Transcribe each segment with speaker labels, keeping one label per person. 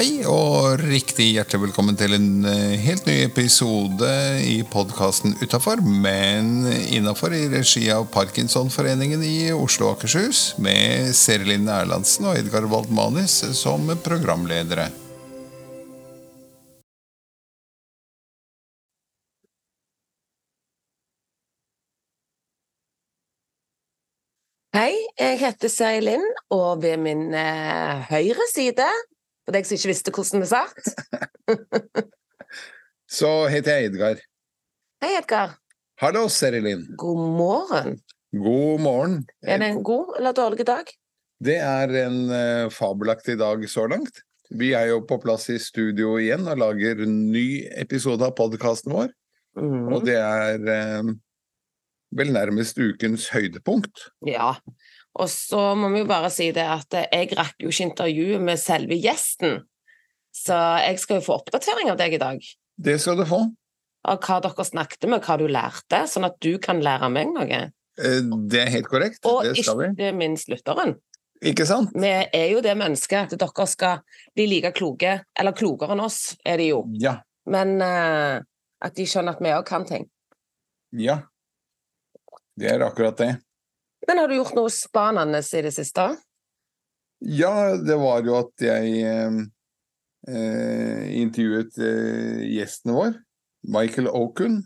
Speaker 1: Hei og riktig hjertelig velkommen til en eh, helt ny episode i podkasten Utafor, men innafor i regi av Parkinsonforeningen i Oslo og Akershus, med Serilin Erlandsen og Edgar Waldmanis som programledere.
Speaker 2: Jeg heter Seri Lind, og ved min eh, høyre side, for deg som ikke visste hvordan det satt
Speaker 1: Så heter jeg Edgar.
Speaker 2: Hei, Edgar.
Speaker 1: Hallo, Serilin.
Speaker 2: God morgen.
Speaker 1: God morgen.
Speaker 2: Er det en god eller dårlig dag?
Speaker 1: Det er en eh, fabelaktig dag så langt. Vi er jo på plass i studio igjen og lager ny episode av podkasten vår.
Speaker 2: Mm.
Speaker 1: Og det er eh, vel nærmest ukens høydepunkt.
Speaker 2: Ja. Og så må vi jo bare si det at jeg rakk jo ikke intervjuet med selve gjesten, så jeg skal jo få oppdatering av deg i dag.
Speaker 1: Det skal du få.
Speaker 2: Av hva dere snakket med, hva du lærte, sånn at du kan lære meg noe.
Speaker 1: Eh, Det er helt korrekt.
Speaker 2: Og
Speaker 1: det skal vi.
Speaker 2: ikke minst lytteren.
Speaker 1: Ikke sant?
Speaker 2: Vi er jo det mennesket at dere skal bli like kloke, eller klokere enn oss, er de jo.
Speaker 1: Ja.
Speaker 2: Men uh, at de skjønner at vi òg kan ting.
Speaker 1: Ja. Det er akkurat det.
Speaker 2: Men har du gjort noe spennende i det siste?
Speaker 1: Ja, det var jo at jeg eh, eh, intervjuet eh, gjesten vår, Michael Okun,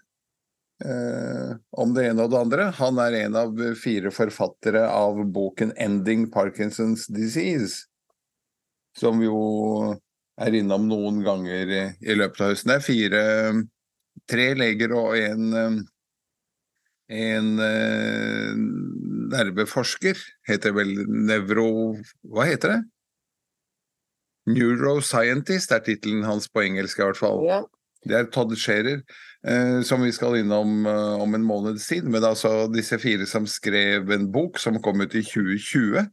Speaker 1: eh, om det ene og det andre. Han er en av fire forfattere av boken 'Ending Parkinson's Disease', som jo er innom noen ganger i, i løpet av høsten. Det er fire Tre leger og en en eh, nerveforsker, heter vel nevro... Hva heter det? Neuroscientist er tittelen hans på engelsk, i hvert fall.
Speaker 2: Ja.
Speaker 1: Det er Todd Scherer, eh, som vi skal innom eh, om en måneds tid. Men altså disse fire som skrev en bok som kom ut i 2020,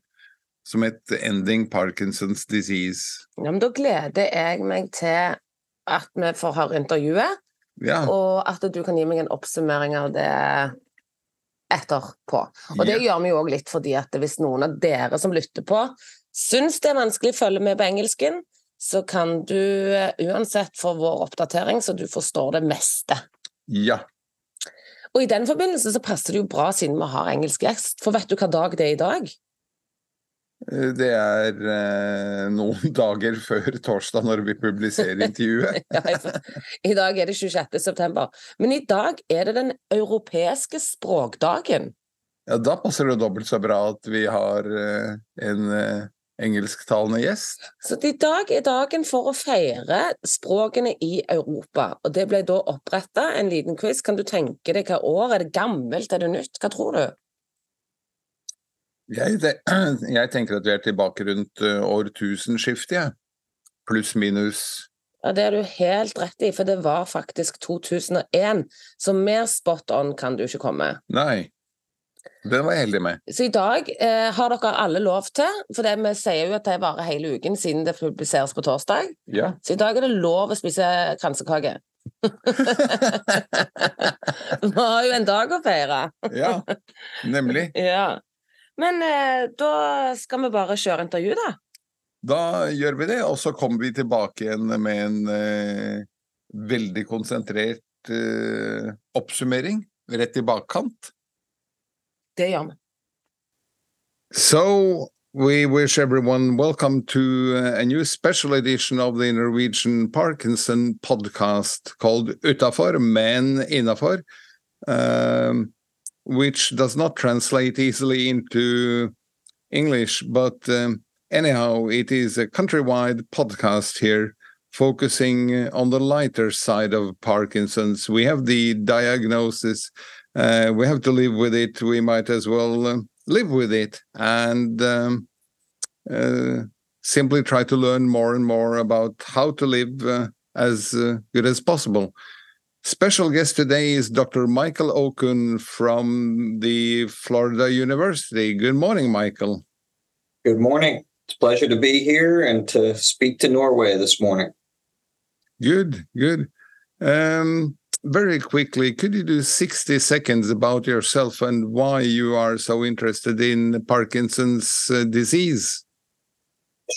Speaker 1: som het 'Ending Parkinson's Disease'.
Speaker 2: ja, men da gleder jeg meg til at vi får høre intervjuet,
Speaker 1: Ja,
Speaker 2: og at du kan gi meg en oppsummering av det etterpå. Og det gjør vi jo òg litt fordi at hvis noen av dere som lytter på, syns det er vanskelig å følge med på engelsken, så kan du eh, uansett få vår oppdatering, så du forstår det meste.
Speaker 1: ja.
Speaker 2: Og i den forbindelse så passer det jo bra siden vi har engelsk gjest, for vet du hva dag det er i dag?
Speaker 1: Eh, Det er eh, noen dager før torsdag når vi publiserer intervjuet.
Speaker 2: I dag er det 26. september. Men i dag er det den europeiske språkdagen.
Speaker 1: Ja, da passer det dobbelt så bra at vi har eh, en eh, engelsktalende gjest.
Speaker 2: Så i dag er dagen for å feire språkene i Europa. Og det ble da oppretta en liten quiz. Kan du tenke deg hva år? Er det gammelt, er det nytt? Hva tror du?
Speaker 1: Jeg, jeg tenker at vi er tilbake rundt uh, årtusenskiftet, jeg. Pluss minus
Speaker 2: Ja, Det er du helt rett i, for det var faktisk 2001. Så mer spot on kan du ikke komme.
Speaker 1: Nei. Den var jeg heldig med.
Speaker 2: Så i dag eh, har dere alle lov til, for det, vi sier jo at det varer hele uken siden det publiseres på torsdag.
Speaker 1: Ja.
Speaker 2: Så i dag er det lov å spise kransekake. Vi har jo en dag å feire.
Speaker 1: ja. Nemlig.
Speaker 2: Ja. Men eh, da skal vi bare kjøre intervju, da.
Speaker 1: Da gjør vi det, og så kommer vi tilbake igjen med en eh, veldig konsentrert eh, oppsummering rett i bakkant.
Speaker 2: Det gjør vi.
Speaker 1: So we wish everyone welcome to uh, a new special edition of the Norwegian Parkinson podcast called Utafor, Men Innafor, um, which does not translate easily into English, but um, anyhow, it is a countrywide podcast here focusing on the lighter side of Parkinson's. We have the diagnosis, uh, we have to live with it. We might as well. um live with it and um, uh, simply try to learn more and more about how to live uh, as uh, good as possible. Special guest today is Dr. Michael Okun from the Florida University. Good morning, Michael.
Speaker 3: Good morning. It's a pleasure to be here and to speak to Norway this morning.
Speaker 1: Good, good. Um, very quickly, could you do 60 seconds about yourself and why you are so interested in Parkinson's uh, disease?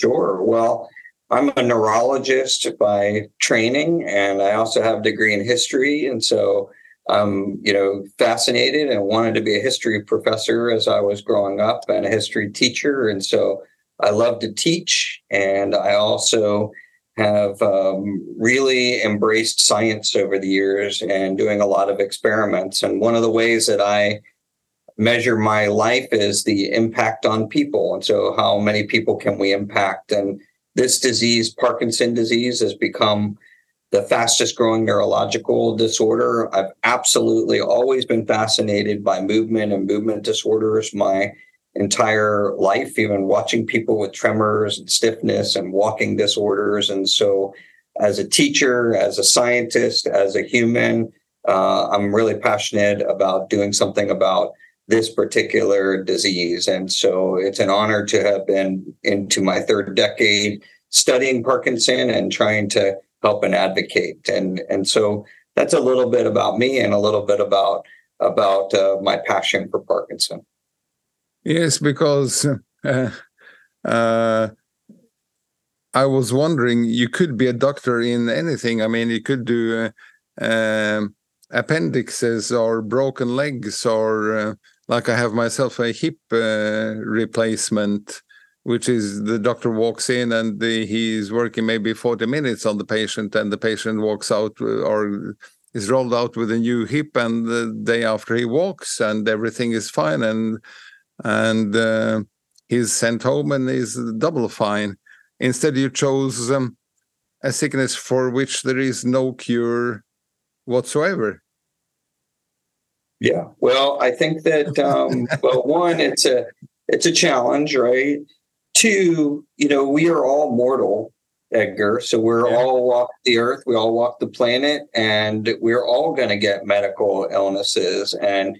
Speaker 3: Sure. Well, I'm a neurologist by training, and I also have a degree in history. And so I'm, you know, fascinated and wanted to be a history professor as I was growing up and a history teacher. And so I love to teach. And I also have um, really embraced science over the years and doing a lot of experiments. And one of the ways that I measure my life is the impact on people. And so, how many people can we impact? And this disease, Parkinson disease, has become the fastest growing neurological disorder. I've absolutely always been fascinated by movement and movement disorders my entire life, even watching people with tremors and stiffness and walking disorders. And so, as a teacher, as a scientist, as a human, uh, I'm really passionate about doing something about this particular disease. And so it's an honor to have been into my third decade studying Parkinson and trying to help and advocate. And and so that's a little bit about me and a little bit about about uh, my passion for Parkinson.
Speaker 1: Yes, because uh, uh, I was wondering, you could be a doctor in anything. I mean, you could do uh, um, appendixes or broken legs or uh, like I have myself a hip uh, replacement, which is the doctor walks in and the, he's working maybe 40 minutes on the patient, and the patient walks out uh, or is rolled out with a new hip, and the day after he walks, and everything is fine, and and uh, he's sent home and is double fine. Instead, you chose um, a sickness for which there is no cure whatsoever.
Speaker 3: Yeah. Well, I think that um, well, one, it's a it's a challenge, right? Two, you know, we are all mortal, Edgar. So we're yeah. all walk the earth, we all walk the planet, and we're all going to get medical illnesses. And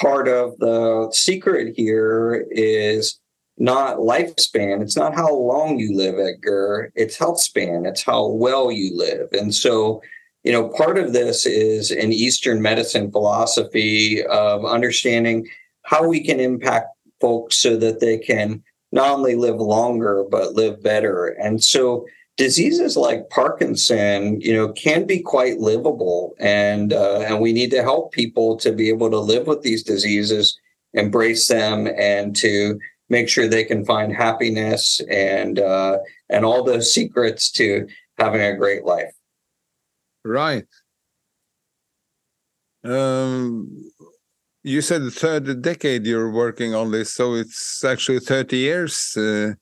Speaker 3: part of the secret here is not lifespan. It's not how long you live, Edgar. It's health span. It's how well you live. And so you know, part of this is an Eastern medicine philosophy of understanding how we can impact folks so that they can not only live longer but live better. And so diseases like Parkinson, you know, can be quite livable, and uh, and we need to help people to be able to live with these diseases, embrace them, and to make sure they can find happiness and uh, and all those secrets to having a great life.
Speaker 1: Right. Um, you said the third decade you're working on this, so it's actually 30 years. Uh,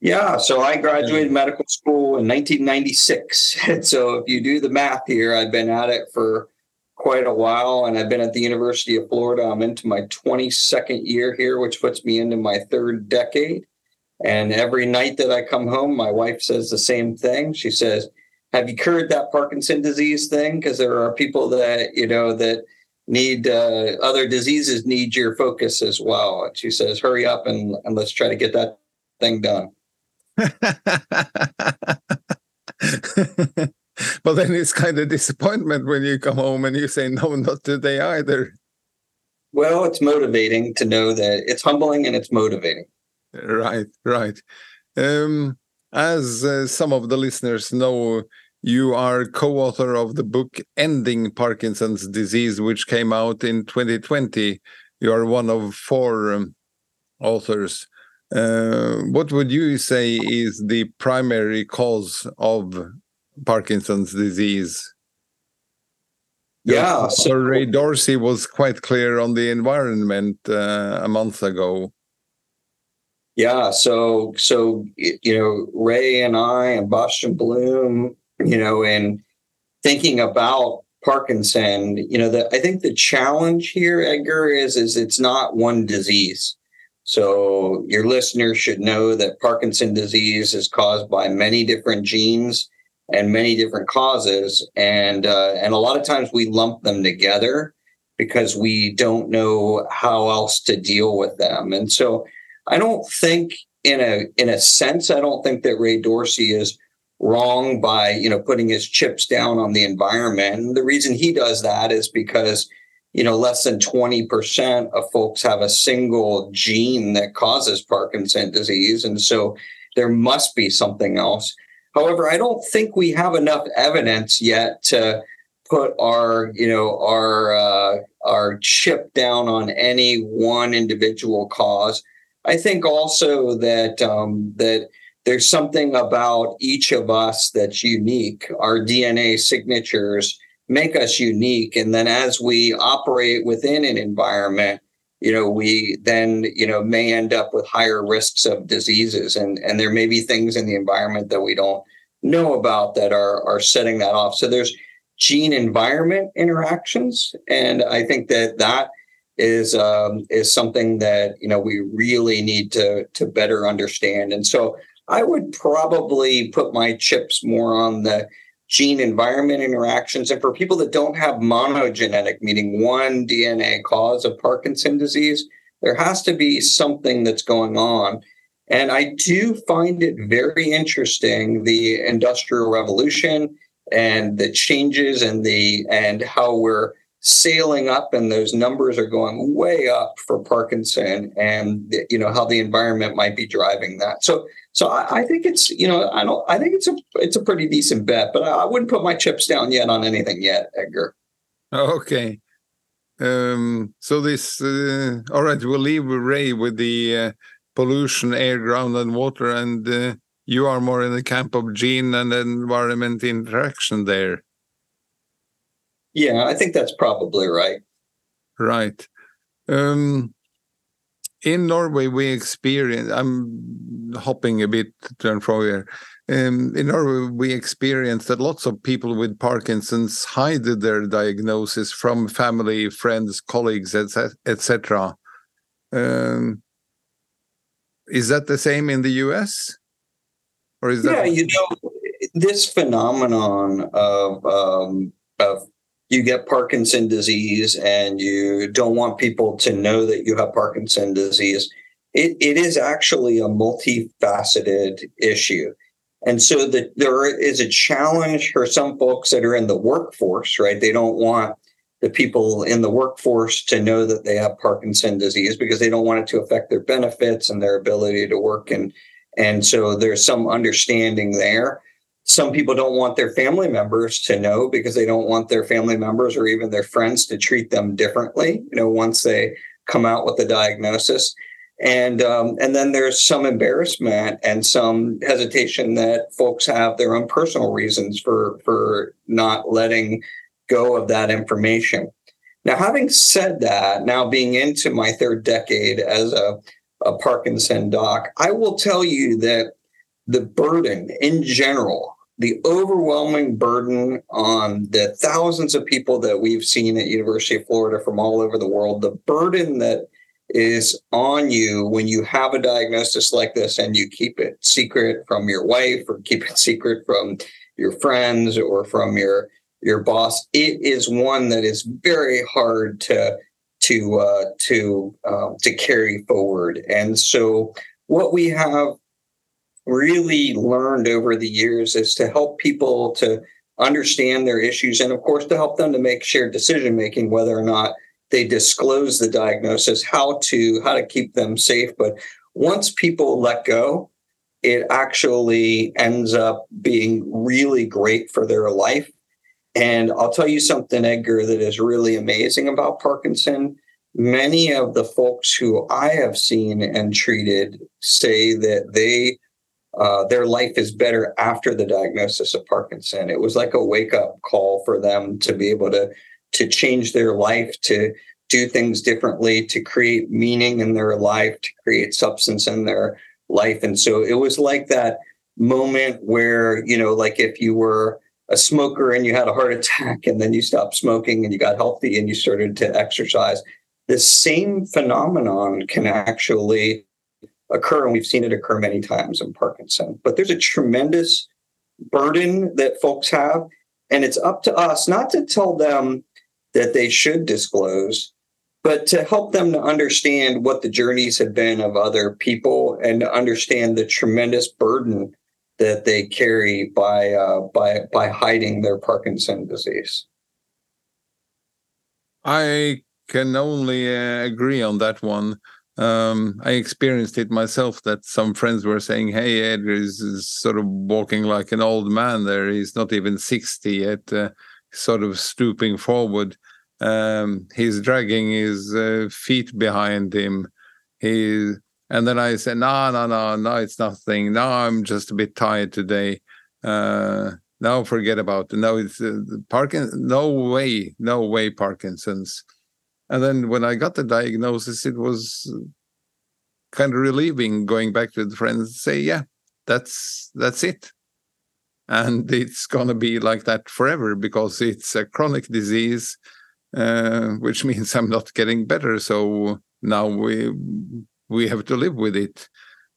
Speaker 3: yeah, so I graduated medical school in 1996. So if you do the math here, I've been at it for quite a while and I've been at the University of Florida. I'm into my 22nd year here, which puts me into my third decade. And every night that I come home, my wife says the same thing. She says, have you cured that Parkinson disease thing? Because there are people that you know that need uh, other diseases need your focus as well. And she says, "Hurry up and, and let's try to get that thing done."
Speaker 1: but then it's kind of disappointment when you come home and you say, "No, not today either."
Speaker 3: Well, it's motivating to know that it's humbling and it's motivating.
Speaker 1: Right, right. Um, as uh, some of the listeners know, you are co-author of the book Ending Parkinson's Disease, which came out in 2020. You are one of four um, authors. Uh, what would you say is the primary cause of Parkinson's disease?
Speaker 3: Yeah,
Speaker 1: so Ray Dorsey was quite clear on the environment uh, a month ago.
Speaker 3: Yeah, so so you know Ray and I and Bastiaan Bloem you know, and thinking about Parkinson, you know, the, I think the challenge here, Edgar, is is it's not one disease. So your listeners should know that Parkinson disease is caused by many different genes and many different causes, and uh, and a lot of times we lump them together because we don't know how else to deal with them. And so I don't think, in a in a sense, I don't think that Ray Dorsey is wrong by you know putting his chips down on the environment. And the reason he does that is because you know less than 20% of folks have a single gene that causes Parkinson disease and so there must be something else. However, I don't think we have enough evidence yet to put our you know our uh, our chip down on any one individual cause. I think also that um, that there's something about each of us that's unique. Our DNA signatures make us unique, and then as we operate within an environment, you know, we then you know may end up with higher risks of diseases, and and there may be things in the environment that we don't know about that are are setting that off. So there's gene environment interactions, and I think that that is um, is something that you know we really need to to better understand. And so I would probably put my chips more on the gene environment interactions. And for people that don't have monogenetic, meaning one DNA cause of Parkinson disease, there has to be something that's going on. And I do find it very interesting the industrial revolution and the changes and the and how we're sailing up and those numbers are going way up for Parkinson and you know how the environment might be driving that. So so I, I, think it's you know I don't I think it's a it's a pretty decent bet, but I, I wouldn't put my chips down yet on anything yet, Edgar.
Speaker 1: Okay. Um, so this uh, all right, we'll leave Ray with the uh, pollution, air, ground, and water, and uh, you are more in the camp of gene and environment interaction there.
Speaker 3: Yeah, I think that's probably right.
Speaker 1: Right. Um, in Norway, we experience. I'm hopping a bit to and fro here. Um, in Norway, we experience that lots of people with Parkinson's hide their diagnosis from family, friends, colleagues, etc. Um, is that the same in the U.S.?
Speaker 3: Or is that yeah, you know, this phenomenon of um, of you get Parkinson disease and you don't want people to know that you have Parkinson disease. It, it is actually a multifaceted issue. And so the, there is a challenge for some folks that are in the workforce, right? They don't want the people in the workforce to know that they have Parkinson disease because they don't want it to affect their benefits and their ability to work. And, and so there's some understanding there some people don't want their family members to know because they don't want their family members or even their friends to treat them differently you know once they come out with the diagnosis. And um, and then there's some embarrassment and some hesitation that folks have their own personal reasons for for not letting go of that information. Now having said that now being into my third decade as a, a parkinson doc i will tell you that the burden in general the overwhelming burden on the thousands of people that we've seen at University of Florida from all over the world, the burden that is on you when you have a diagnosis like this and you keep it secret from your wife or keep it secret from your friends or from your your boss it is one that is very hard to to uh, to um, to carry forward. And so what we have really learned over the years is to help people to understand their issues and of course to help them to make shared decision making whether or not they disclose the diagnosis how to how to keep them safe. But once people let go it actually ends up being really great for their life. And i'll tell you something edgar that is really amazing about parkinson. Many of the folks who i have seen and treated say that they uh, their life is better after the diagnosis of Parkinson. It was like a wake up call for them to be able to to change their life, to do things differently, to create meaning in their life, to create substance in their life. And so it was like that moment where you know, like if you were a smoker and you had a heart attack and then you stopped smoking and you got healthy and you started to exercise the same phenomenon can actually occur, and we've seen it occur many times in Parkinson. But there's a tremendous burden that folks have, and it's up to us not to tell them that they should disclose, but to help them to understand what the journeys have been of other people and to understand the tremendous burden that they carry by uh, by by hiding their Parkinson disease.
Speaker 1: I can only uh, agree on that one. Um, I experienced it myself that some friends were saying, Hey, Edgar is, sort of walking like an old man there. He's not even 60 yet, uh, sort of stooping forward. Um, he's dragging his uh, feet behind him. He, and then I said, No, no, no, no, it's nothing. No, I'm just a bit tired today. Uh, no, forget about it. No, it's uh, Parkinson. No way, no way, Parkinson's. And then when I got the diagnosis, it was kind of relieving going back to the friends and say, yeah, that's that's it. And it's gonna be like that forever because it's a chronic disease, uh, which means I'm not getting better. So now we we have to live with it.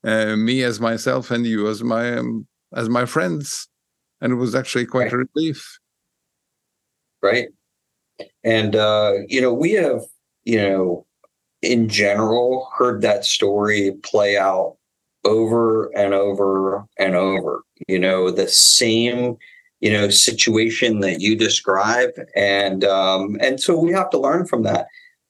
Speaker 1: Uh, me as myself and you as my um, as my friends, and it was actually quite right. a relief.
Speaker 3: Right. And, uh, you know, we have, you know, in general, heard that story play out over and over and over. You know, the same, you know, situation that you describe. And, um, and so we have to learn from that.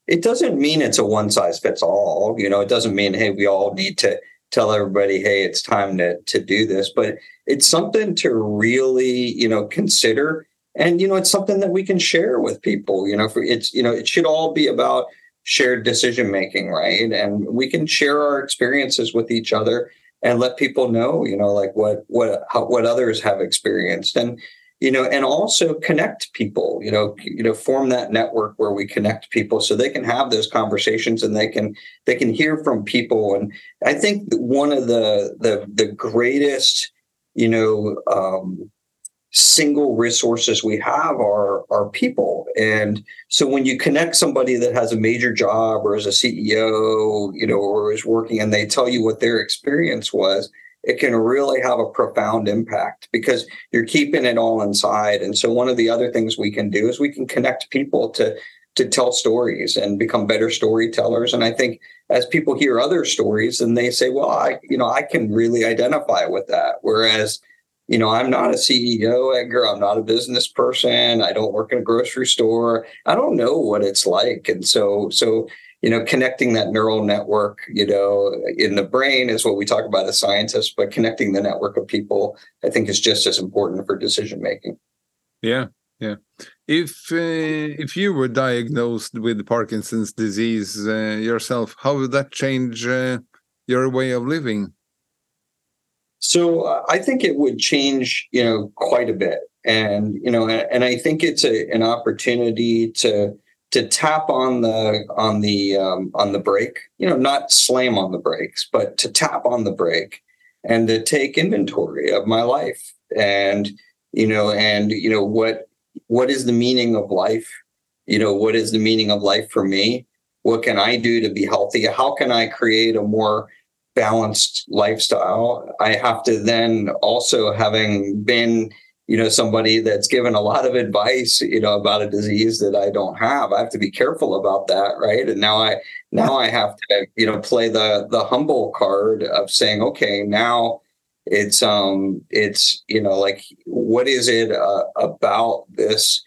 Speaker 3: It doesn't mean it's a one size fits all. You know, it doesn't mean, hey, we all need to tell everybody, hey, it's time to, to do this. But it's something to really, you know, consider and you know it's something that we can share with people you know for it's you know it should all be about shared decision making right? And we can share our experiences with each other and let people know you know like what what how, what others have experienced and you know and also connect people you know you know form that network where we connect people so they can have those conversations and they can they can hear from people. And i think one of the the the greatest you know um, single resources we have are are people. And so when you connect somebody that has a major job or is a ceo you know or is working and they tell you what their experience was it can really have a profound impact because you're keeping it all inside. And so one of the other things we can do is we can connect people to to tell stories and become better storytellers. And i think as people hear other stories and they say well i you know i can really identify with that. Whereas you know, I'm not a CEO, Edgar. I'm not a business person. I don't work in a grocery store. I don't know what it's like. And so, so, you know, connecting that neural network, you know, in the brain is what we talk about as scientists, but connecting the network of people, I think is just as important for decision making.
Speaker 1: Yeah. Yeah. If uh, if you were diagnosed with Parkinson's disease uh, yourself, how would that change uh, your way of living?
Speaker 3: So uh, I think it would change, you know, quite a bit, and you know, and, I think it's a, an opportunity to to tap on the on the um, on the brake, you know, not slam on the brakes, but to tap on the brake and to take inventory of my life, and you know, and you know what what is the meaning of life? You know, what is the meaning of life for me? What can I do to be healthy? How can I create a more balanced lifestyle. I have to then also having been, you know, somebody that's given a lot of advice, you know, about a disease that I don't have. I have to be careful about that, right? And now I now I have to, you know, play the the humble card of saying, okay, now it's um it's you know like what is it uh, about this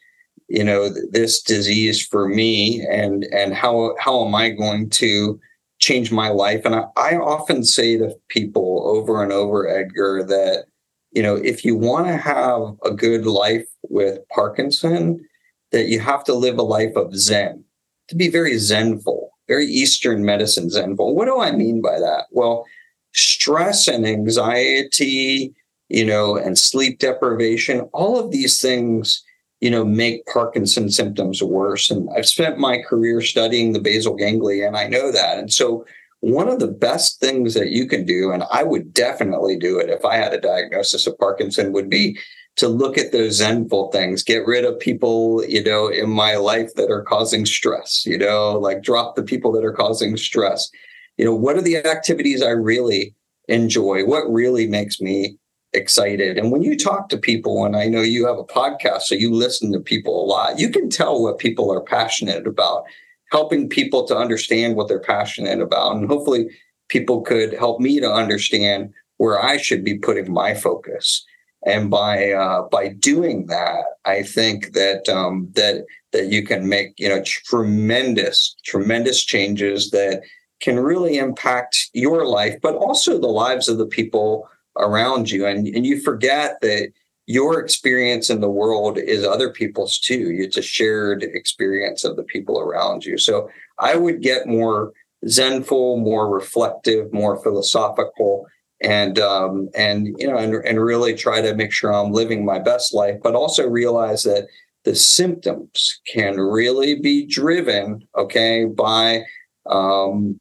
Speaker 3: you know this disease for me and and how how am i going to changed my life. And I, I often say to people over and over, Edgar, that you know, if you want to have a good life with Parkinson, that you have to live a life of Zen, to be very Zenful, very Eastern medicine Zenful. What do I mean by that? Well, stress and anxiety, you know, and sleep deprivation, all of these things you know, make Parkinson's symptoms worse. And I've spent my career studying the basal ganglia, and I know that. And so, one of the best things that you can do, and I would definitely do it if I had a diagnosis of Parkinson, would be to look at those zenful things, get rid of people, you know, in my life that are causing stress, you know, like drop the people that are causing stress. You know, what are the activities I really enjoy? What really makes me excited. And when you talk to people, and I know you have a podcast, so you listen to people a lot, you can tell what people are passionate about, helping people to understand what they're passionate about. And hopefully, people could help me to understand where I should be putting my focus. And by uh, by doing that, I think that um, that that you can make you know tremendous tremendous changes that can really impact your life, but also the lives of the people around you. And and you forget that your experience in the world is other people's too. It's a shared experience of the people around you. So I would get more zenful, more reflective, more philosophical, and um, and you know, and, and really try to make sure I'm living my best life, but also realize that the symptoms can really be driven, okay, by um,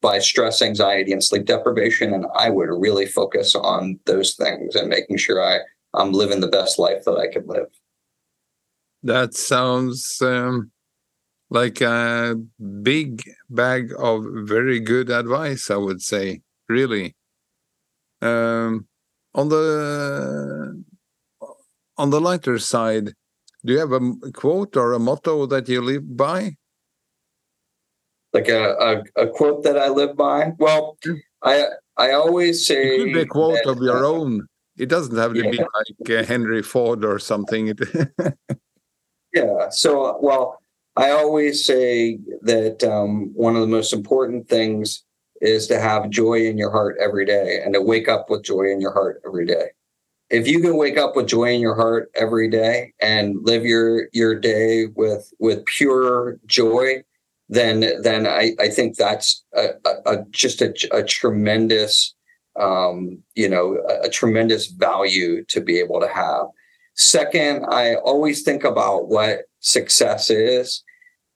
Speaker 3: by stress, anxiety, and sleep deprivation. And I would really focus on those things and making sure I I'm living the best life that I could live.
Speaker 1: That sounds um, like a big bag of very good advice, I would say, really. Um, on the on the lighter side, do you have a quote or a motto that you live by?
Speaker 3: Like a, a, a quote that I live by? Well, I I always say
Speaker 1: it could be a quote that, of your uh, own. It doesn't have to yeah. be like uh, Henry Ford or something.
Speaker 3: yeah. So, well, I always say that um, one of the most important things is to have joy in your heart every day and to wake up with joy in your heart every day. If you can wake up with joy in your heart every day and live your your day with with pure joy, then then I, I think that's a, a, a just a, a tremendous um, you know a, a tremendous value to be able to have. Second, I always think about what success is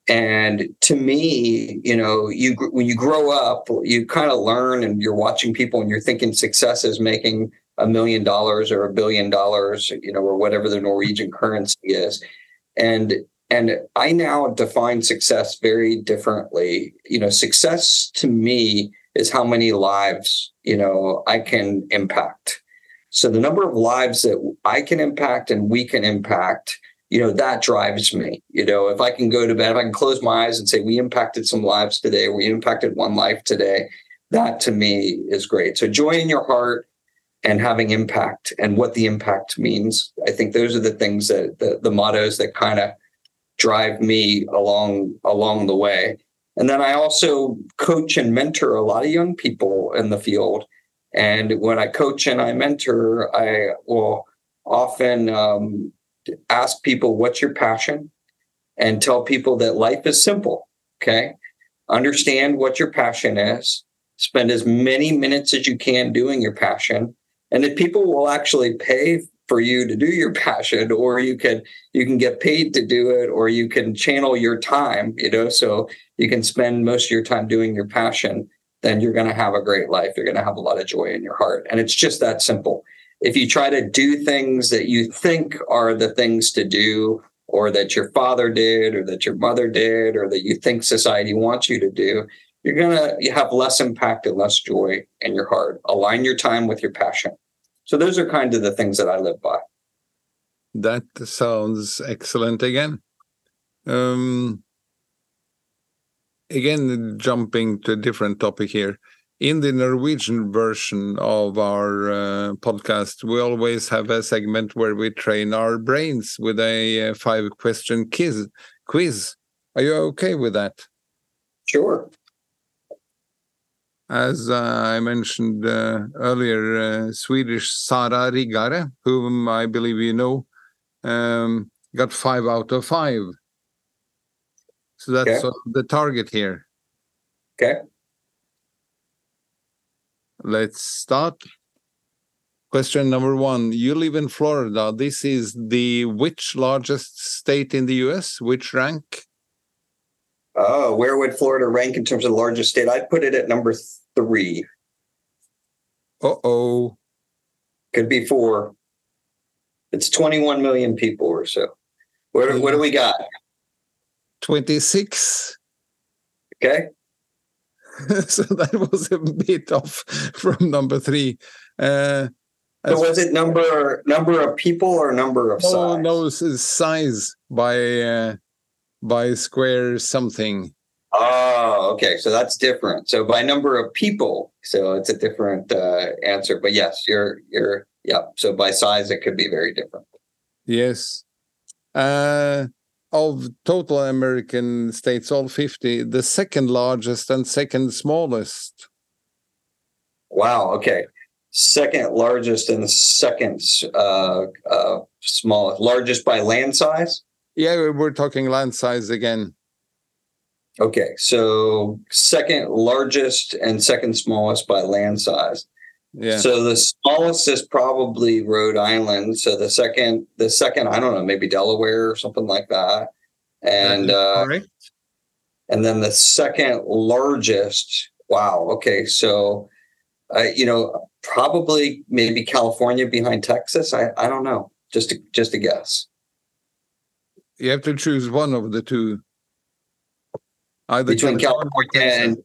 Speaker 3: and to me, you know, you when you grow up, you kind of learn, and you're watching people, and you're thinking success is making a million dollars or a billion dollars, you know, or whatever the Norwegian currency is. And and I now define success very differently. You know, success to me is how many lives you know I can impact. So the number of lives that I can impact and we can impact you know, that drives me. You know, if I can go to bed, if I can close my eyes and say, we impacted some lives today, we impacted one life today, that to me is great. So joy in your heart and having impact and what the impact means. I think those are the things that the, the mottos that kind of drive me along along the way. And then I also coach and mentor a lot of young people in the field. And when I coach and I mentor, I will often um, ask people what's your passion and tell people that life is simple. Okay. Understand what your passion is. Spend as many minutes as you can doing your passion. And if people will actually pay for you to do your passion, or you can you can get paid to do it, or you can channel your time, you know, so you can spend most of your time doing your passion, then you're going to have a great life. You're going to have a lot of joy in your heart. And it's just that simple if you try to do things that you think are the things to do or that your father did or that your mother did or that you think society wants you to do you're going to you have less impact and less joy in your heart align your time with your passion so those are kind of the things that i live by
Speaker 1: that sounds excellent again um again jumping to a different topic here in the Norwegian version of our uh, podcast, we always have a segment where we train our brains with a uh, five question quiz. Quiz. Are you okay with that?
Speaker 3: Sure.
Speaker 1: As uh, I mentioned uh, earlier, uh, Swedish Sara Riggare, whom I believe you know, um, got five out of five. So that's okay. the target here.
Speaker 3: Okay.
Speaker 1: Let's start. Question number one. You live in Florida. This is the which largest state in the US? Which rank?
Speaker 3: Oh, where would Florida rank in terms of the largest state? I'd put it at number three.
Speaker 1: Uh oh.
Speaker 3: Could be four. It's 21 million people or so. What, what do we got?
Speaker 1: 26.
Speaker 3: Okay.
Speaker 1: so that was a bit off from number three. Uh,
Speaker 3: so was it number number of people or number of
Speaker 1: no,
Speaker 3: size?
Speaker 1: No, size by uh, by square something.
Speaker 3: Oh, okay. So that's different. So by number of people, so it's a different uh, answer. But yes, you're you're yeah. So by size, it could be very different.
Speaker 1: Yes. Uh, of total American states, all 50, the second largest and second smallest.
Speaker 3: Wow. Okay. Second largest and second uh, uh, smallest. Largest by land size?
Speaker 1: Yeah, we're talking land size again.
Speaker 3: Okay. So second largest and second smallest by land size.
Speaker 1: Yeah.
Speaker 3: So the smallest is probably Rhode Island. So the second, the second, I don't know, maybe Delaware or something like that. And uh, and then the second largest. Wow. Okay. So, uh, you know, probably maybe California behind Texas. I I don't know. Just to, just a guess.
Speaker 1: You have to choose one of the two. Either
Speaker 3: Between California and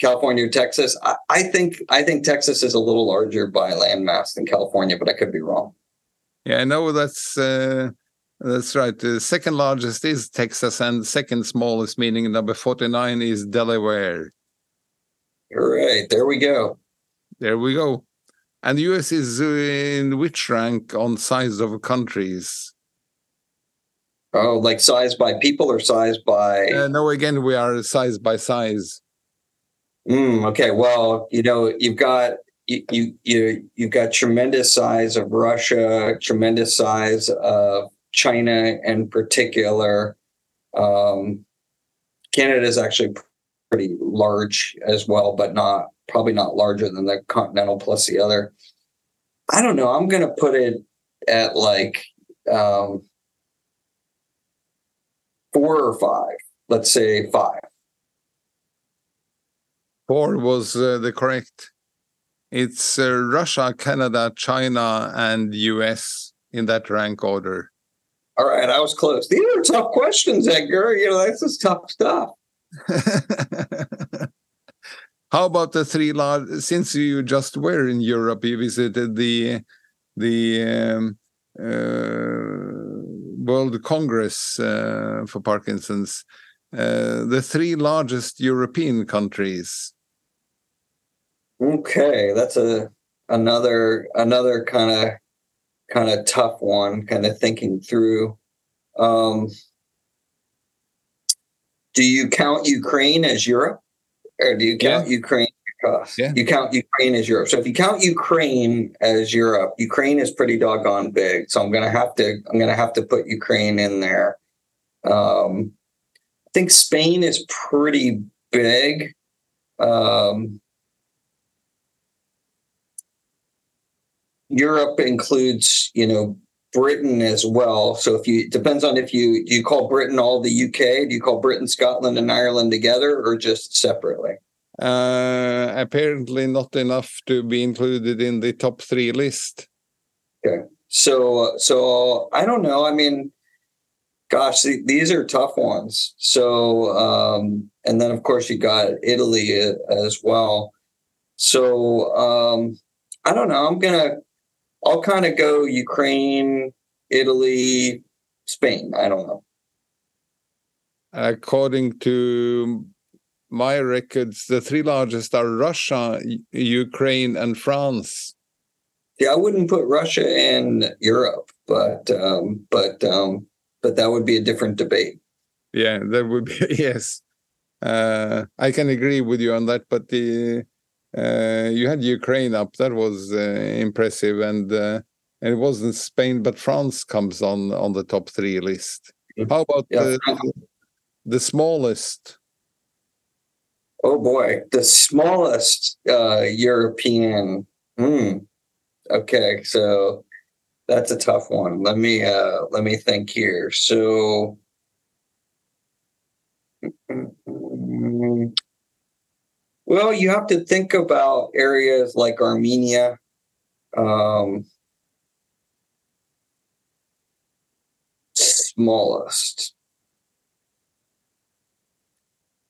Speaker 3: California or Texas. I, I think I think Texas is a little larger by landmass than California, but I could be wrong.
Speaker 1: Yeah, I know that's uh, that's right. The second largest is Texas, and second smallest, meaning number forty-nine, is Delaware.
Speaker 3: All right, there we go.
Speaker 1: There we go. And the US is in which rank on size of countries?
Speaker 3: Oh, like size by people or size by?
Speaker 1: Uh, no, again, we are size by size.
Speaker 3: Mm, okay, well, you know, you've got you you you you've got tremendous size of Russia, tremendous size of China in particular. Um, Canada is actually pretty large as well, but not probably not larger than the continental plus the other. I don't know. I'm going to put it at like um, four or five. Let's say five.
Speaker 1: Four was uh, the correct. It's uh, Russia, Canada, China, and US in that rank order.
Speaker 3: All right, I was close. These are tough questions, Edgar. You know, this is tough stuff.
Speaker 1: How about the three large? Since you just were in Europe, you visited the the um, uh, World Congress uh, for Parkinson's. Uh, the three largest European countries.
Speaker 3: Okay, that's a another another kind of kind of tough one. Kind of thinking through. Um, do you count Ukraine as Europe, or do you count
Speaker 1: Yeah.
Speaker 3: Ukraine?
Speaker 1: Yeah.
Speaker 3: you count Ukraine as Europe. So if you count Ukraine as Europe, Ukraine is pretty doggone big. So I'm gonna have to I'm gonna have to put Ukraine in there. Um, I think Spain is pretty big. Um, Europe includes, you know, Britain as well. So if you it depends on if you do you call Britain all the UK, do you call Britain, Scotland, and Ireland together, or just separately?
Speaker 1: Uh, apparently, not enough to be included in the top three list.
Speaker 3: So so I don't know. I mean, gosh, th- these are tough ones. So um, and then of course you got Italy uh, as well. So um, I don't know. I'm gonna I'll kind of go Ukraine, Italy, Spain. I don't know.
Speaker 1: According to my records, the three largest are Russia, Ukraine, and France.
Speaker 3: Yeah, I wouldn't put Russia in Europe, but um, but um, but that would be a different debate.
Speaker 1: Yeah, that would be yes. Uh, I can agree with you on that. But the uh, you had Ukraine up. That was uh, impressive, and uh, and it wasn't Spain, but France comes on on the top three list.
Speaker 3: Mhm.
Speaker 1: How about
Speaker 3: Yeah.
Speaker 1: the, the smallest?
Speaker 3: Oh boy, the smallest uh, European. Hmm. Okay, so that's a tough one. Let me uh, let me think here. So. Well, you have to think about areas like Armenia. Um, smallest.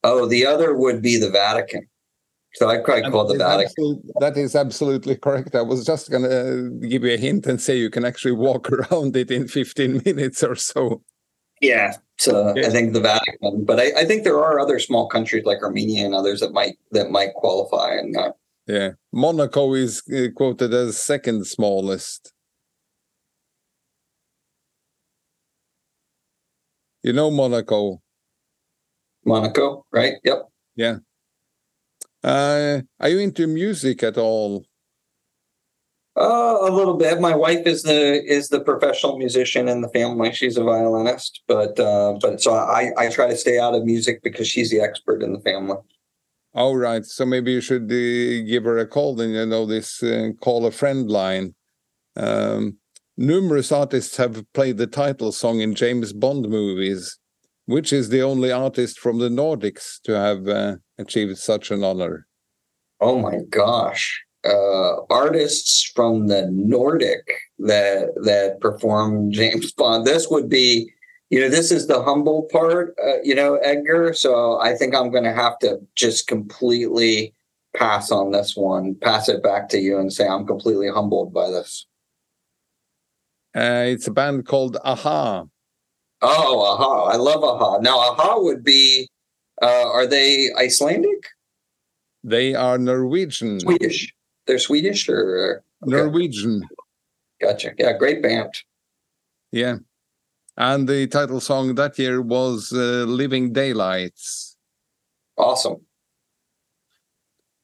Speaker 3: Oh, the other would be the Vatican. So I probably call the Vatican.
Speaker 1: that is absolutely correct. I was just going to give you a hint and say you can actually walk around it in 15 minutes or so.
Speaker 3: Yeah, so I think the Vatican, but I, I, think there are other small countries like Armenia and others that might that might qualify. And uh,
Speaker 1: yeah, Monaco is uh, quoted as second smallest. You know Monaco.
Speaker 3: Monaco, right? Yep.
Speaker 1: Yeah. Uh, are you into music at all?
Speaker 3: Uh, a little bit. My wife is the is the professional musician in the family. She's a violinist, but uh, but so I I try to stay out of music because she's the expert in the family.
Speaker 1: All right. So maybe you should uh, give her a call. Then you know this uh, call a friend line. Um, numerous artists have played the title song in James Bond movies, which is the only artist from the Nordics to have uh, achieved such an honor.
Speaker 3: Oh my gosh uh, artists from the Nordic that that perform James Bond. This would be, you know, this is the humble part, uh, you know, Edgar. So I think I'm going to have to just completely pass on this one, pass it back to you, and say I'm completely humbled by this.
Speaker 1: Uh, it's a band called a-ha.
Speaker 3: Oh, a-ha! I love a-ha. Now, a-ha would be. Uh, are they Icelandic?
Speaker 1: They are Norwegian.
Speaker 3: Swedish they're Swedish or
Speaker 1: okay. Norwegian.
Speaker 3: Gotcha. Yeah, great band.
Speaker 1: Yeah. And the title song that year was uh, Living Daylights.
Speaker 3: Awesome.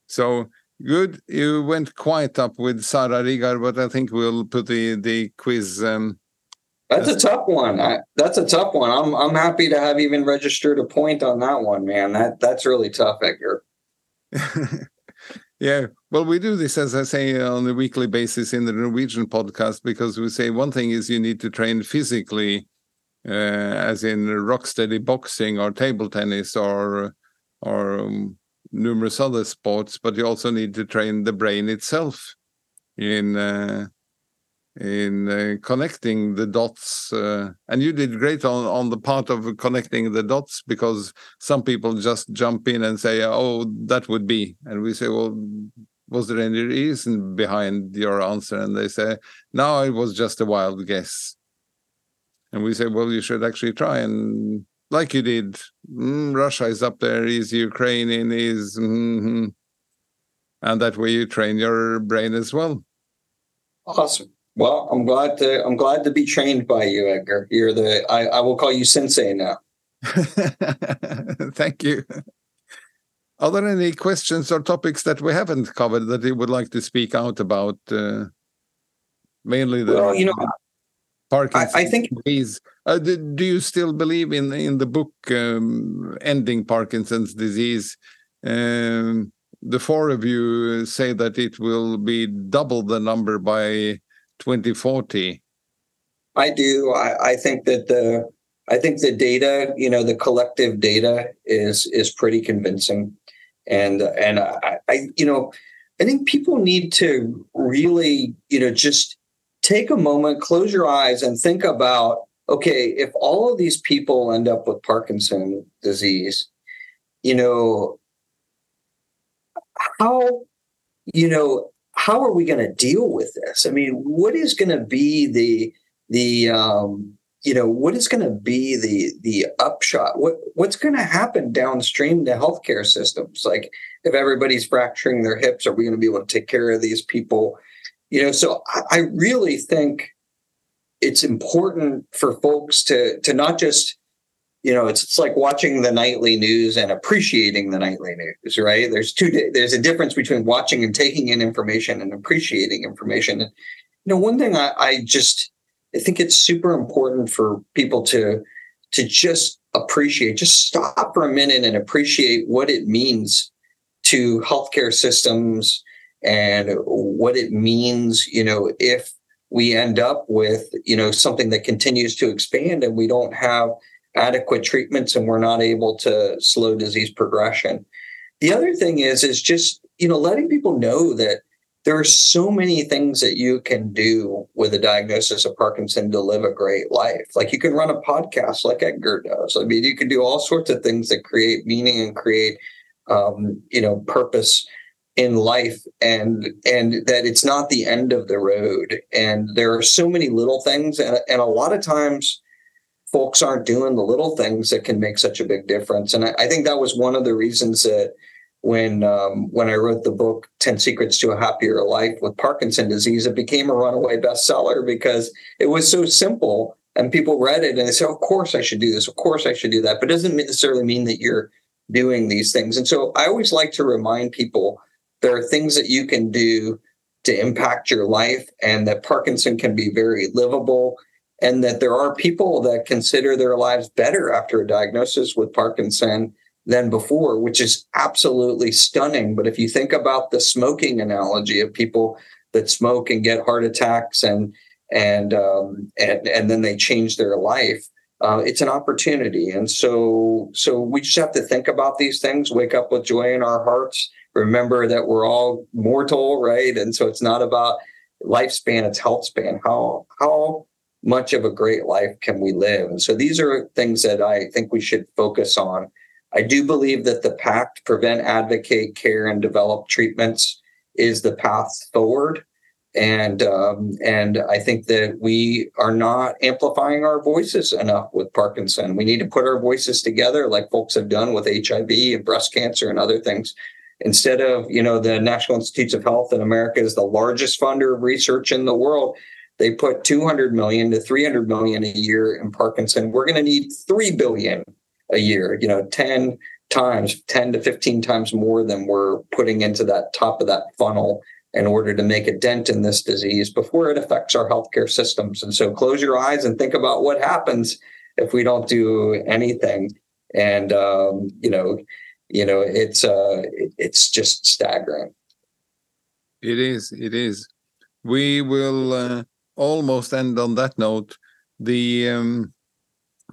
Speaker 1: So good. You went quite up with Sara Rigar, but I think we'll put the the quiz. Um,
Speaker 3: that's a tough one. I, that's a tough one. I'm I'm happy to have even registered a point on that one, man. That that's really tough, Edgar.
Speaker 1: Yeah, well, we do this, as I say, on a weekly basis in the Norwegian podcast because we say one thing is you need to train physically, uh, as in rock steady boxing or table tennis or or um, numerous other sports, but you also need to train the brain itself in uh, in uh, connecting the dots uh, and you did great on on the part of connecting the dots because some people just jump in and say oh that would be and we say well was there any reason behind your answer? And they say no it was just a wild guess. And we say well you should actually try and like you did mm, russia is up there is ukraine in is mm-hmm. and that way you train your brain as well.
Speaker 3: Awesome well, I'm glad to I'm glad to be trained by you, Edgar. You're the I, I will call you sensei now.
Speaker 1: Thank you. Are there any questions or topics that we haven't covered that you would like to speak out about? Uh, mainly the
Speaker 3: well, you know,
Speaker 1: Parkinson's
Speaker 3: I, I think
Speaker 1: disease. Uh, do, do, you still believe in in the book um, ending Parkinson's disease? Um, the four of you say that it will be double the number by 2040?
Speaker 3: I do. I, I think that the I think the data, you know, the collective data is is pretty convincing, and and I, I you know, I think people need to really, you know, just take a moment, close your eyes, and think about okay, if all of these people end up with Parkinson disease, you know, how, you know, how are we going to deal with this? I mean, what is going to be the the um, you know what is going to be the the upshot? What what's going to happen downstream to healthcare systems? Like if everybody's fracturing their hips, are we going to be able to take care of these people? You know, so I, I really think it's important for folks to to not just you know it's, it's like watching the nightly news and appreciating the nightly news right? There's two there's a difference between watching and taking in information and appreciating information. And you know one thing I, I just i think it's super important for people to to just appreciate just stop for a minute and appreciate what it means to healthcare systems and what it means you know if we end up with you know something that continues to expand and we don't have adequate treatments and we're not able to slow disease progression. The other thing is is just, you know, letting people know that there are so many things that you can do with a diagnosis of Parkinson to live a great life. Like you can run a podcast like Edgar does. I mean, you can do all sorts of things that create meaning and create, um, you know, purpose in life, and and that it's not the end of the road. And there are so many little things, and and a lot of times, folks aren't doing the little things that can make such a big difference. And I, I think that was one of the reasons that when um, when I wrote the book 10 Secrets to a Happier Life with Parkinson disease, it became a runaway bestseller because it was so simple and people read it and they said, Of course I should do this, of course I should do that. But it doesn't necessarily mean that you're doing these things. And so I always like to remind people there are things that you can do to impact your life and that Parkinson can be very livable and that there are people that consider their lives better after a diagnosis with Parkinson than before, which is absolutely stunning. But if you think about the smoking analogy of people that smoke and get heart attacks and and um, and and then they change their life, uh, it's an opportunity. And so so we just have to think about these things, wake up with joy in our hearts, remember that we're all mortal, right? And so it's not about lifespan, it's health span. How how much of a great life can we live? And so these are things that I think we should focus on. I do believe that the PACT, prevent, advocate, care, and develop treatments, is the path forward. And um, and I think that we are not amplifying our voices enough with Parkinson. We need to put our voices together, like folks have done with HIV and breast cancer and other things. Instead of you know the National Institutes of Health in America is the largest funder of research in the world they put 200 million to 300 million a year in Parkinson. We're going to need 3 billion a year, you know, 10 times, 10 to 15 times more than we're putting into that top of that funnel in order to make a dent in this disease before it affects our healthcare systems. And so close your eyes and think about what happens if we don't do anything. And um, you know, you know, it's uh it's just staggering.
Speaker 1: It is, it is. We will uh almost end on that note. The um,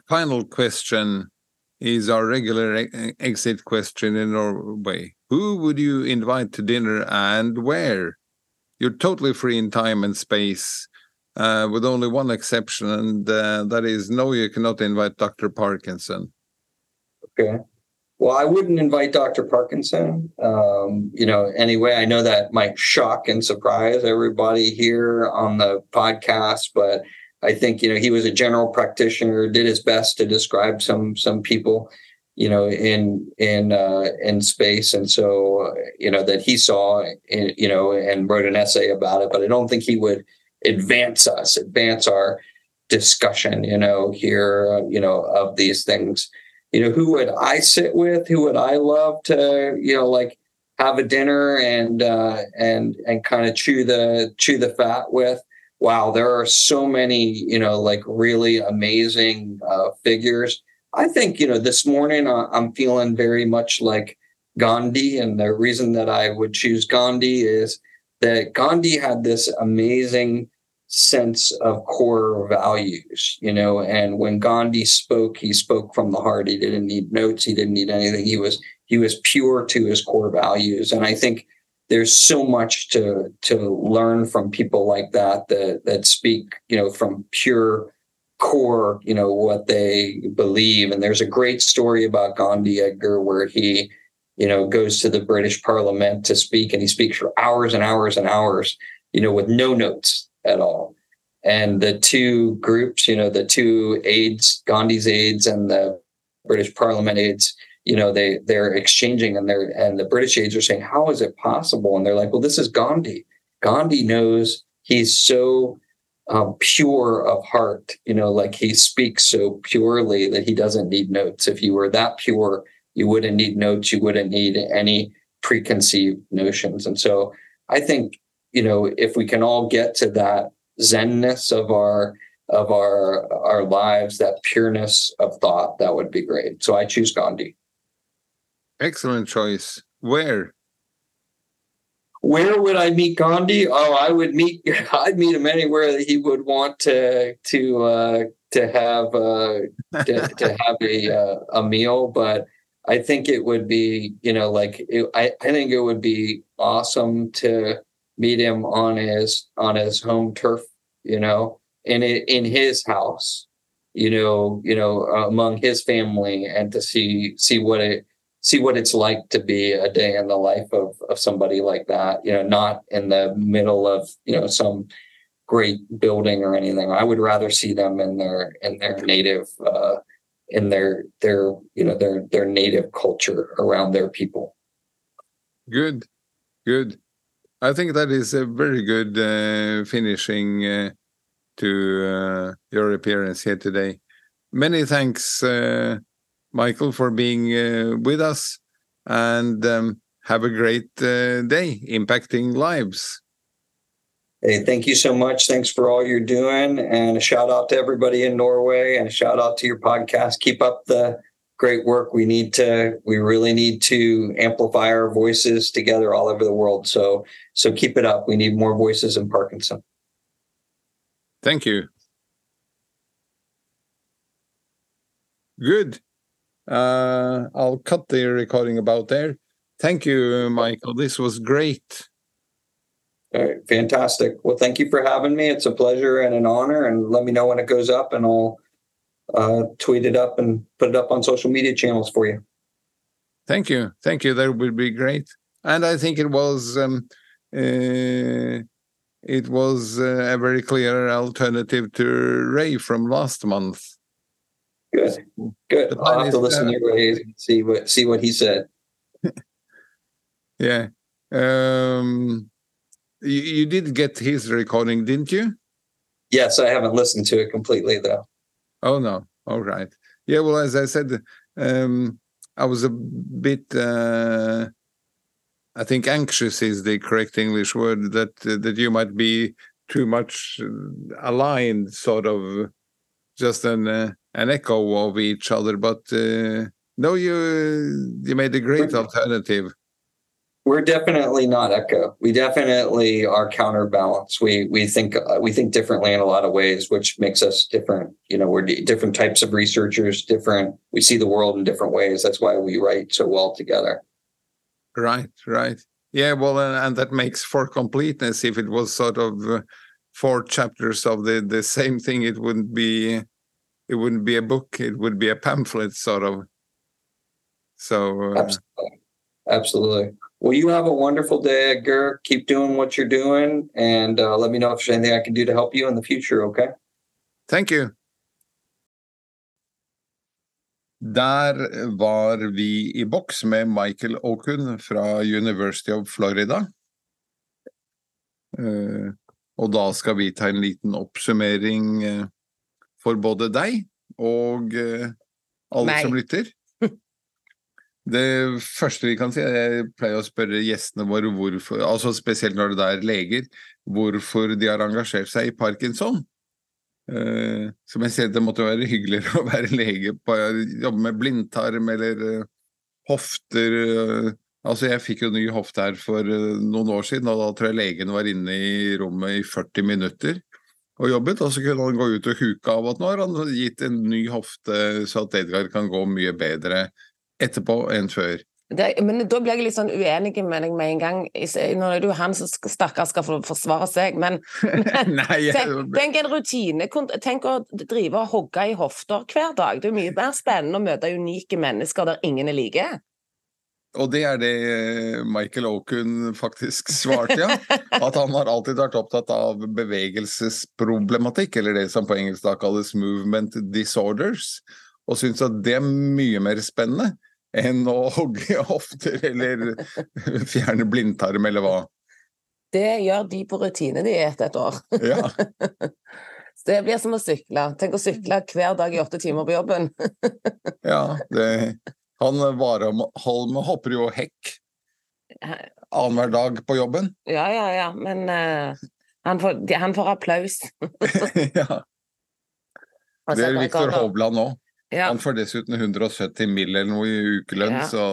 Speaker 1: final question is our regular e exit question in Norway. Who would you invite to dinner and where? You're totally free in time and space, uh, with only one exception, and uh, that is no, you cannot invite Dr. Parkinson.
Speaker 3: Okay. Well, I wouldn't invite Dr. Parkinson. Um, you know, anyway, I know that might shock and surprise everybody here on the podcast, but I think you know he was a general practitioner, did his best to describe some some people, you know, in in uh, in space, and so you know that he saw, in, you know, and wrote an essay about it. But I don't think he would advance us, advance our discussion, you know, here, you know, of these things you know, who would I sit with? Who would I love to, you know, like have a dinner and uh, and and kind of chew the chew the fat with? Wow, there are so many, you know, like really amazing uh, figures. I think, you know, this morning uh, I'm feeling very much like Gandhi, and the reason that I would choose Gandhi is that Gandhi had this amazing sense of core values, you know. And when Gandhi spoke, he spoke from the heart. He didn't need notes. He didn't need anything. He was he was pure to his core values. And I think there's so much to to learn from people like that that that speak, you know, from pure core, you know, what they believe. And there's a great story about Gandhi Edgar where he you know goes to the british parliament to speak and he speaks for hours and hours and hours you know with no notes at all. And the two groups, you know, the two aides, Gandhi's aides and the British Parliament aides, you know, they they're exchanging and they're and the British aides are saying, How is it possible? And they're like, Well, this is Gandhi. Gandhi knows he's so um, pure of heart, you know, like he speaks so purely that he doesn't need notes. If you were that pure, you wouldn't need notes, you wouldn't need any preconceived notions. And so I think you know, if we can all get to that zenness of our of our our lives, that pureness of thought, that would be great. So I choose Gandhi.
Speaker 1: Excellent choice. Where?
Speaker 3: Where would I meet Gandhi? Oh, I would meet. I'd meet him anywhere that he would want to to uh, to have uh, to, to have a uh, a meal. But I think it would be, you know, like it, I I think it would be awesome to meet him on his on his home turf, you know, in it in his house, you know, you know, among his family, and to see see what it see what it's like to be a day in the life of of somebody like that, you know, not in the middle of you know some great building or anything. I would rather see them in their in their native uh, in their their you know their their native culture around their people.
Speaker 1: Good, good. I think that is a very good uh, finishing uh, to uh, your appearance here today. Many thanks, uh, Michael, for being uh, with us, and um, have a great uh, day impacting lives.
Speaker 3: Hey, thank you so much. Thanks for all you're doing. And a shout out to everybody in Norway and a shout out to your podcast. Keep up the great work. We need to, we really need to amplify our voices together all over the world. So, so keep it up. We need more voices in Parkinson.
Speaker 1: Thank you. Good. Uh, I'll cut the recording about there. Thank you, Michael. This was great.
Speaker 3: All right, fantastic. Well, thank you for having me. It's a pleasure and an honor. And let me know when it goes up, and I'll uh, tweet it up and put it up on social media channels for you.
Speaker 1: Thank you, thank you. That would be great. And I think it was um, uh, it was uh, a very clear alternative to Ray from last month.
Speaker 3: Good, good. I'll have to listen to Ray and see what see what he said.
Speaker 1: yeah. Um, you, you did get his recording, didn't you?
Speaker 3: Yes, I haven't listened to it completely though.
Speaker 1: Oh no. All right. Yeah. Well, as I said, um, I was a bit. Uh, I think anxious is the correct English word. That uh, that you might be too much aligned, sort of, just an uh, an echo of each other. But uh, no, you you made a great alternative
Speaker 3: we're definitely not echo. We definitely are counterbalance. We we think uh, we think differently in a lot of ways which makes us different. You know we're d- different types of researchers different we see the world in different ways. That's why we write so well together.
Speaker 1: Right right. Yeah well and, and that makes for completeness. If it was sort of uh, four chapters of the the same thing it wouldn't be it wouldn't be a book. It would be a pamphlet sort of. So
Speaker 3: uh, absolutely. Absolutely well, you have a wonderful day, Edgar. Keep doing what you're doing, and uh, let me know if there's anything I can do to help you in the future. Okay.
Speaker 1: Thank you. Der var vi i boks med Michael Okun fra University of Florida. Uh, og da skal vi ta en liten oppsummering uh, for både deg og uh, alle Nei. som lytter. Det første vi kan si, jeg pleier å spørre gjestene våre hvorfor, altså spesielt når det er leger, hvorfor de har engasjert seg i parkinson. Uh, som jeg sier, det måtte være hyggeligere å være lege på jobbe med blindtarm eller uh, hofter. Uh, altså, jeg fikk jo ny hofte her for noen år siden, og da tror jeg legen var inne i rommet i 40 minutter og jobbet, og så kunne han gå ut og huke av at nå har han gitt en ny hofte så at Edgar kan gå mye bedre etterpå enn før.
Speaker 2: Det, men da blir jeg litt sånn uenig med deg med en gang. Nå er det jo han som stakkars skal få forsvare seg, men, men
Speaker 1: Nei,
Speaker 2: tenk, tenk, en rutine. Tenk å drive og hogge i hofter hver dag. Det er mye mer spennende å møte unike mennesker der ingen er like.
Speaker 1: Og det er det eh, Michael Okun faktisk svarte, ja. At han har alltid vært opptatt av bevegelsesproblematikk, eller det som på engelsk da kalles movement disorders, og syns at det er mye mer spennende enn å hogge hofter eller fjerne blindtarm eller hva.
Speaker 2: Det gjør de på rutine de etter et år.
Speaker 1: Ja.
Speaker 2: Det blir som å sykle. Tenk å sykle hver dag i åtte timer på jobben.
Speaker 1: ja, det, han Warholm hopper jo hekk annenhver dag på jobben.
Speaker 2: Ja, ja, ja, men uh, han, får, han, får, applaus.
Speaker 1: ja. Det er Viktor Hovland òg. Ja. Han får dessuten 170 mill. eller noe i ukelønn, ja. så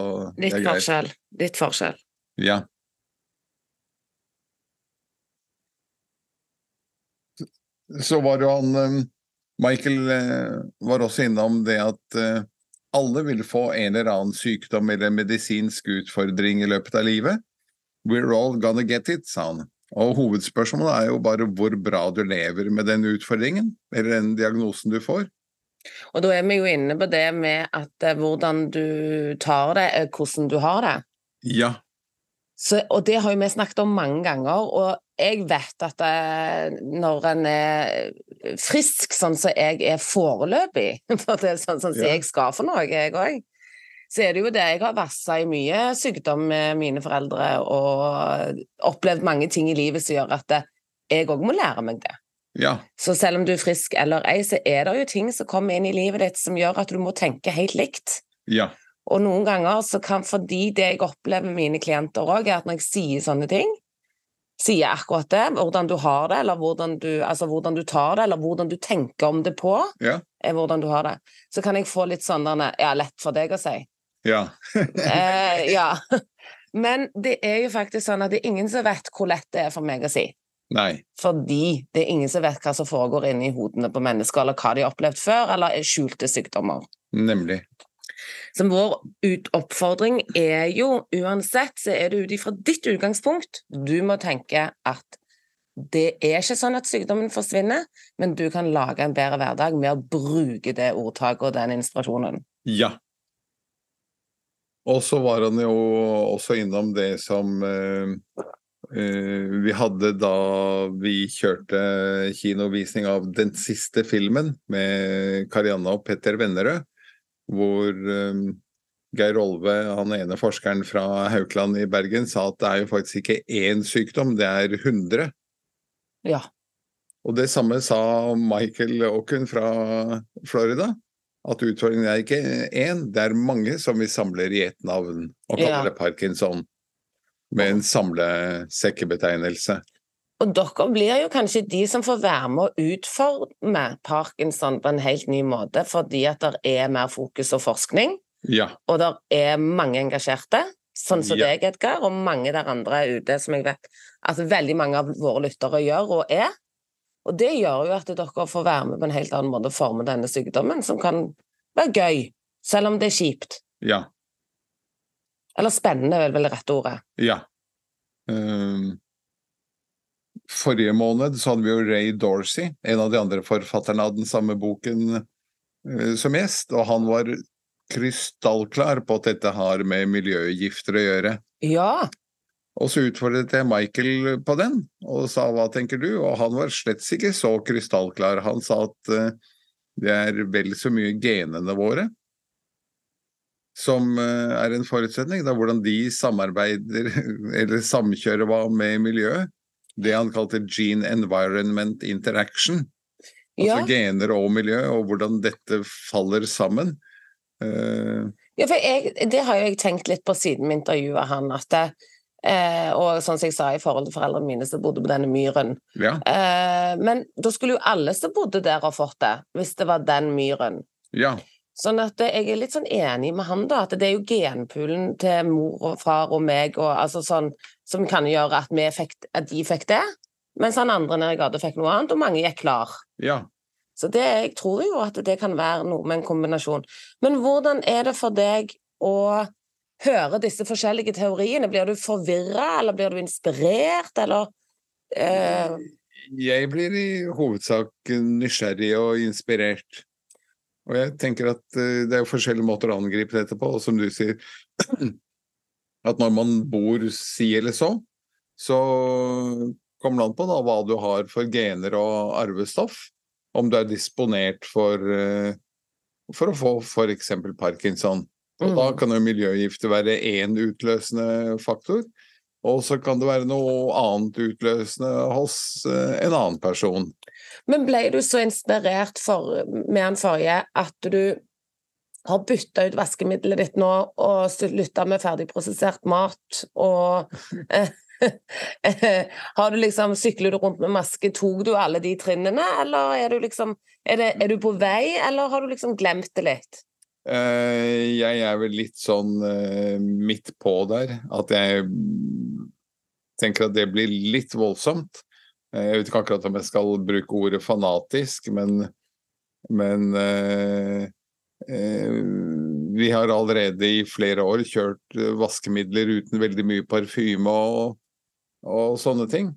Speaker 2: Litt forskjell. Litt forskjell.
Speaker 1: Ja. Så var jo han eh, Michael eh, var også innom det at eh, alle vil få en eller annen sykdom eller medisinsk utfordring i løpet av livet. We're all gonna get it, sa han. Og hovedspørsmålet er jo bare hvor bra du lever med den utfordringen, eller den diagnosen du får.
Speaker 2: Og da er vi jo inne på det med at eh, hvordan du tar det, eh, hvordan du har det.
Speaker 1: Ja.
Speaker 2: Så, og det har jo vi snakket om mange ganger, og jeg vet at det, når en er frisk sånn som jeg er foreløpig, for det er sånn som
Speaker 1: Ja.
Speaker 2: jeg skal for noe, jeg òg, så er det jo det jeg har vassa i mye sykdom med mine foreldre og opplevd mange ting i livet som gjør at jeg òg må lære meg det.
Speaker 1: Ja.
Speaker 2: Så selv om du er frisk eller ei, så er det jo ting som kommer inn i livet ditt som gjør at du må tenke helt likt.
Speaker 1: Ja.
Speaker 2: Og noen ganger så kan, fordi det jeg opplever med mine klienter òg, er at når jeg sier sånne ting, sier akkurat det, hvordan du har det, eller hvordan du, altså hvordan du tar det, eller hvordan du tenker om det på,
Speaker 1: Ja.
Speaker 2: er hvordan du har det, så kan jeg få litt sånn ja, lett for deg å si.
Speaker 1: Ja.
Speaker 2: Eh, ja. Men det er jo faktisk sånn at det er ingen som vet hvor lett det er for meg å si.
Speaker 1: Nei.
Speaker 2: Fordi det er ingen som vet hva som foregår inni hodene på mennesker, eller hva de har opplevd før, eller er skjulte sykdommer.
Speaker 1: Nemlig.
Speaker 2: Så vår oppfordring er jo, uansett, så er det ut ifra ditt utgangspunkt. Du må tenke at det er ikke sånn at sykdommen forsvinner, men du kan lage en bedre hverdag med å bruke det ordtaket og den inspirasjonen.
Speaker 1: Ja. Og så var han jo også innom det som eh, vi hadde da vi kjørte kinovisning av den siste filmen med Karianna og Petter Vennerød, hvor eh, Geir Olve, han ene forskeren fra Haukeland i Bergen, sa at det er jo faktisk ikke én sykdom, det er 100.
Speaker 2: Ja.
Speaker 1: Og det samme sa Michael Aukun fra Florida. At utfordringen er ikke én, det er mange som vi samler i ett navn og kaller
Speaker 2: Ja.
Speaker 1: det parkinson. Med en samlesekkebetegnelse.
Speaker 2: Og dere blir jo kanskje de som får være med å utforme parkinson på en helt ny måte, fordi at det er mer fokus og forskning,
Speaker 1: Ja.
Speaker 2: og det er mange engasjerte, sånn som
Speaker 1: Ja.
Speaker 2: deg, Edgar, og mange der andre ute som jeg vet at veldig mange av våre lyttere gjør og er. Og det gjør jo at dere får være med på en helt annen måte å forme denne sykdommen, som kan være gøy, selv om det er kjipt.
Speaker 1: Ja.
Speaker 2: Eller spennende, er vel det rette ordet.
Speaker 1: ja. Um, forrige måned så hadde vi jo Ray Dorsey, en av de andre forfatterne av den samme boken, uh, som gjest. Og han var krystallklar på at dette har med miljøgifter å gjøre.
Speaker 2: Ja,
Speaker 1: Og så utfordret jeg Michael på den, og sa hva tenker du? Og han var slett ikke så krystallklar. Han sa at uh, det er vel så mye genene våre som eh, er en forutsetning. Er hvordan de samarbeider, eller samkjører hva med miljøet. Det han kalte gene environment interaction. Altså
Speaker 2: ja.
Speaker 1: gener og miljø, og hvordan dette faller sammen. Uh...
Speaker 2: ja for jeg, det har jo jeg tenkt litt på siden vi intervjuet han, at det, eh, og sånn som jeg sa i forhold til foreldrene mine som bodde på denne myren.
Speaker 1: ja,
Speaker 2: Eh, men da skulle jo alle som bodde der ha fått det, hvis det var den myren.
Speaker 1: ja,
Speaker 2: Sånn at jeg er litt sånn enig med han, da, at det er jo genpoolen til mor og far og meg og, altså sånn, som kan gjøre at, fikk, at de fikk det, mens han andre nede i gata fikk noe annet, og mange gikk klar.
Speaker 1: ja.
Speaker 2: Så det, jeg tror jo at det kan være noe med en kombinasjon. Men hvordan er det for deg å høre disse forskjellige teoriene? Blir du forvirra, eller blir du inspirert, eller eh,
Speaker 1: Jeg blir i hovedsak nysgjerrig og inspirert. Og jeg tenker at eh, det er jo forskjellige måter å angripe dette på, og som du sier At når man bor si eller så, så kommer det an på da, hva du har for gener og arvestoff. Om du er disponert for, eh, for å få f.eks. parkinson. Og da
Speaker 2: Mm.
Speaker 1: kan jo miljøgifter være én utløsende faktor. Og så kan det være noe annet utløsende hos eh, en annen person.
Speaker 2: Men ble du så inspirert for, med han forrige at du har bytta ut vaskemiddelet ditt nå og slutta med ferdigprosessert mat og Har du liksom Sykler rundt med maske? Tok du alle de trinnene, eller er du liksom er, det, er du på vei, eller har du liksom glemt det litt?
Speaker 1: Uh, jeg er vel litt sånn uh, midt på der. At jeg tenker at det blir litt voldsomt. Eh, jeg vet ikke akkurat om jeg skal bruke ordet fanatisk, men, men eh, eh, vi har allerede i flere år kjørt eh, vaskemidler uten veldig mye parfyme og, og sånne ting.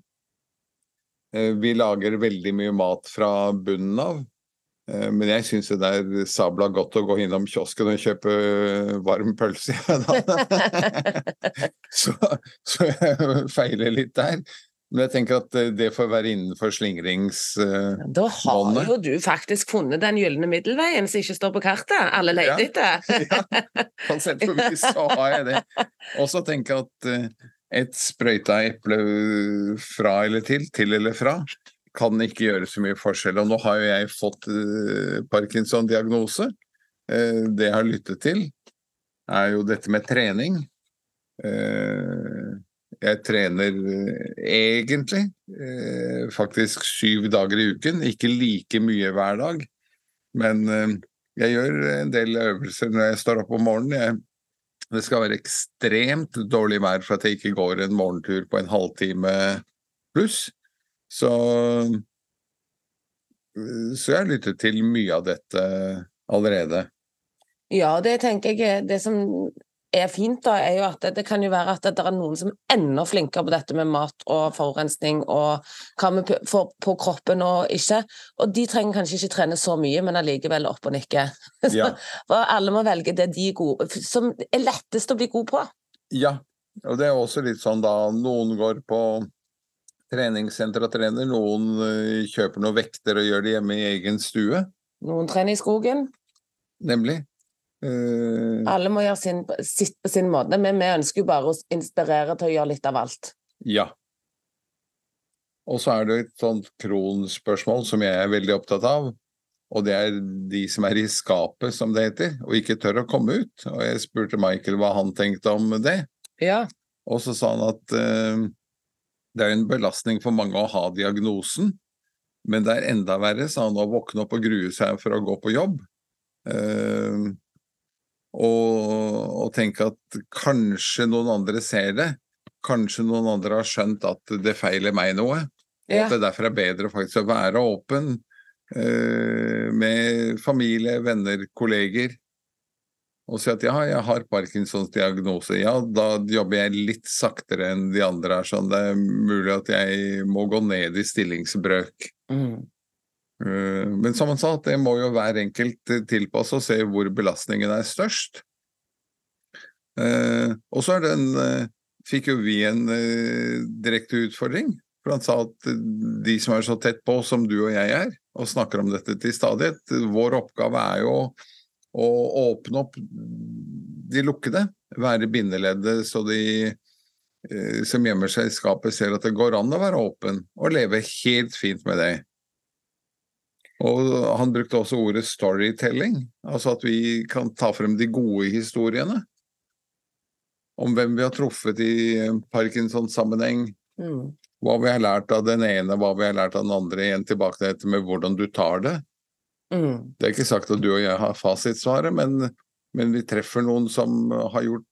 Speaker 1: Eh, vi lager veldig mye mat fra bunnen av. Eh, men jeg syns det er sabla godt å gå innom kiosken og kjøpe varm pølse. så, så jeg feiler litt der. Men jeg tenker at eh, det får være innenfor slingringsbåndet.
Speaker 2: Da har jo du faktisk funnet den gylne middelveien som ikke står på kartet. Alle leter
Speaker 1: Ja.
Speaker 2: etter.
Speaker 1: ja, på sett og vis så har jeg det. Og så tenker jeg at eh, et sprøyta eple fra eller til, til eller fra, kan ikke gjøre så mye forskjell. Og nå har jo jeg fått eh, Parkinson-diagnose. Eh, det jeg har lyttet til, er jo dette med trening. Jeg trener eh, egentlig eh, faktisk syv dager i uken, ikke like mye hver dag. Men eh, jeg gjør en del øvelser når jeg står opp om morgenen. Jeg, det skal være ekstremt dårlig vær for at jeg ikke går en morgentur på en halvtime pluss. Så, så jeg har lyttet til mye av dette allerede.
Speaker 2: Ja, det tenker jeg er- det som er fint, da, er jo at det, det kan jo være at det er noen som er enda flinkere på dette med mat og forurensning og hva vi får på kroppen og ikke. Og de trenger kanskje ikke trene så mye, men allikevel opp og nikke.
Speaker 1: Ja.
Speaker 2: Alle må velge det de er gode som er lettest å bli god på.
Speaker 1: Ja, og det er også litt sånn da noen går på treningssenter og trener, noen eh, kjøper noen vekter og gjør det hjemme i egen stue,
Speaker 2: Noen trener i skogen.
Speaker 1: nemlig. Eh,
Speaker 2: Alle må gjøre sin, sitt på sin måte, men vi ønsker jo bare å inspirere til å gjøre litt av alt.
Speaker 1: ja. Og så er det et sånt kronspørsmål som jeg er veldig opptatt av, og det er de som er i skapet, som det heter, og ikke tør å komme ut. Og jeg spurte Michael hva han tenkte om det.
Speaker 2: Ja.
Speaker 1: Og så sa han at uh, det er en belastning for mange å ha diagnosen, men det er enda verre, sa han, å våkne opp og grue seg for å gå på jobb. Eh, og, og tenke at kanskje noen andre ser det. Kanskje noen andre har skjønt at det feiler meg noe. Og
Speaker 2: Ja.
Speaker 1: at det derfor er bedre faktisk å være åpen uh, med familie, venner, kolleger. Og si at ja, jeg har Parkinsons diagnose. Ja, da jobber jeg litt saktere enn de andre her. Sånn det er mulig at jeg må gå ned i stillingsbrøk.
Speaker 2: Mm.
Speaker 1: Eh, Men som han sa, det må jo hver enkelt eh, tilpasse og se hvor belastningen er størst. Eh, Og så fikk jo vi en direkte utfordring. For han sa at de som er så tett på som du og jeg er, og snakker om dette til stadighet, vår oppgave er jo å åpne opp de lukkede, være bindeleddet så de som gjemmer seg i skapet ser at det går an å være åpen, og leve helt fint med det. Og han brukte også ordet storytelling, altså at vi kan ta frem de gode historiene. Om hvem vi har truffet i Parkinson-sammenheng,
Speaker 2: Mm.
Speaker 1: hva vi har lært av den ene, hva vi har lært av den andre, igjen tilbake til dette med hvordan du tar det.
Speaker 2: Mm.
Speaker 1: Det er ikke sagt at du og jeg har fasitsvaret, men, men vi treffer noen som har gjort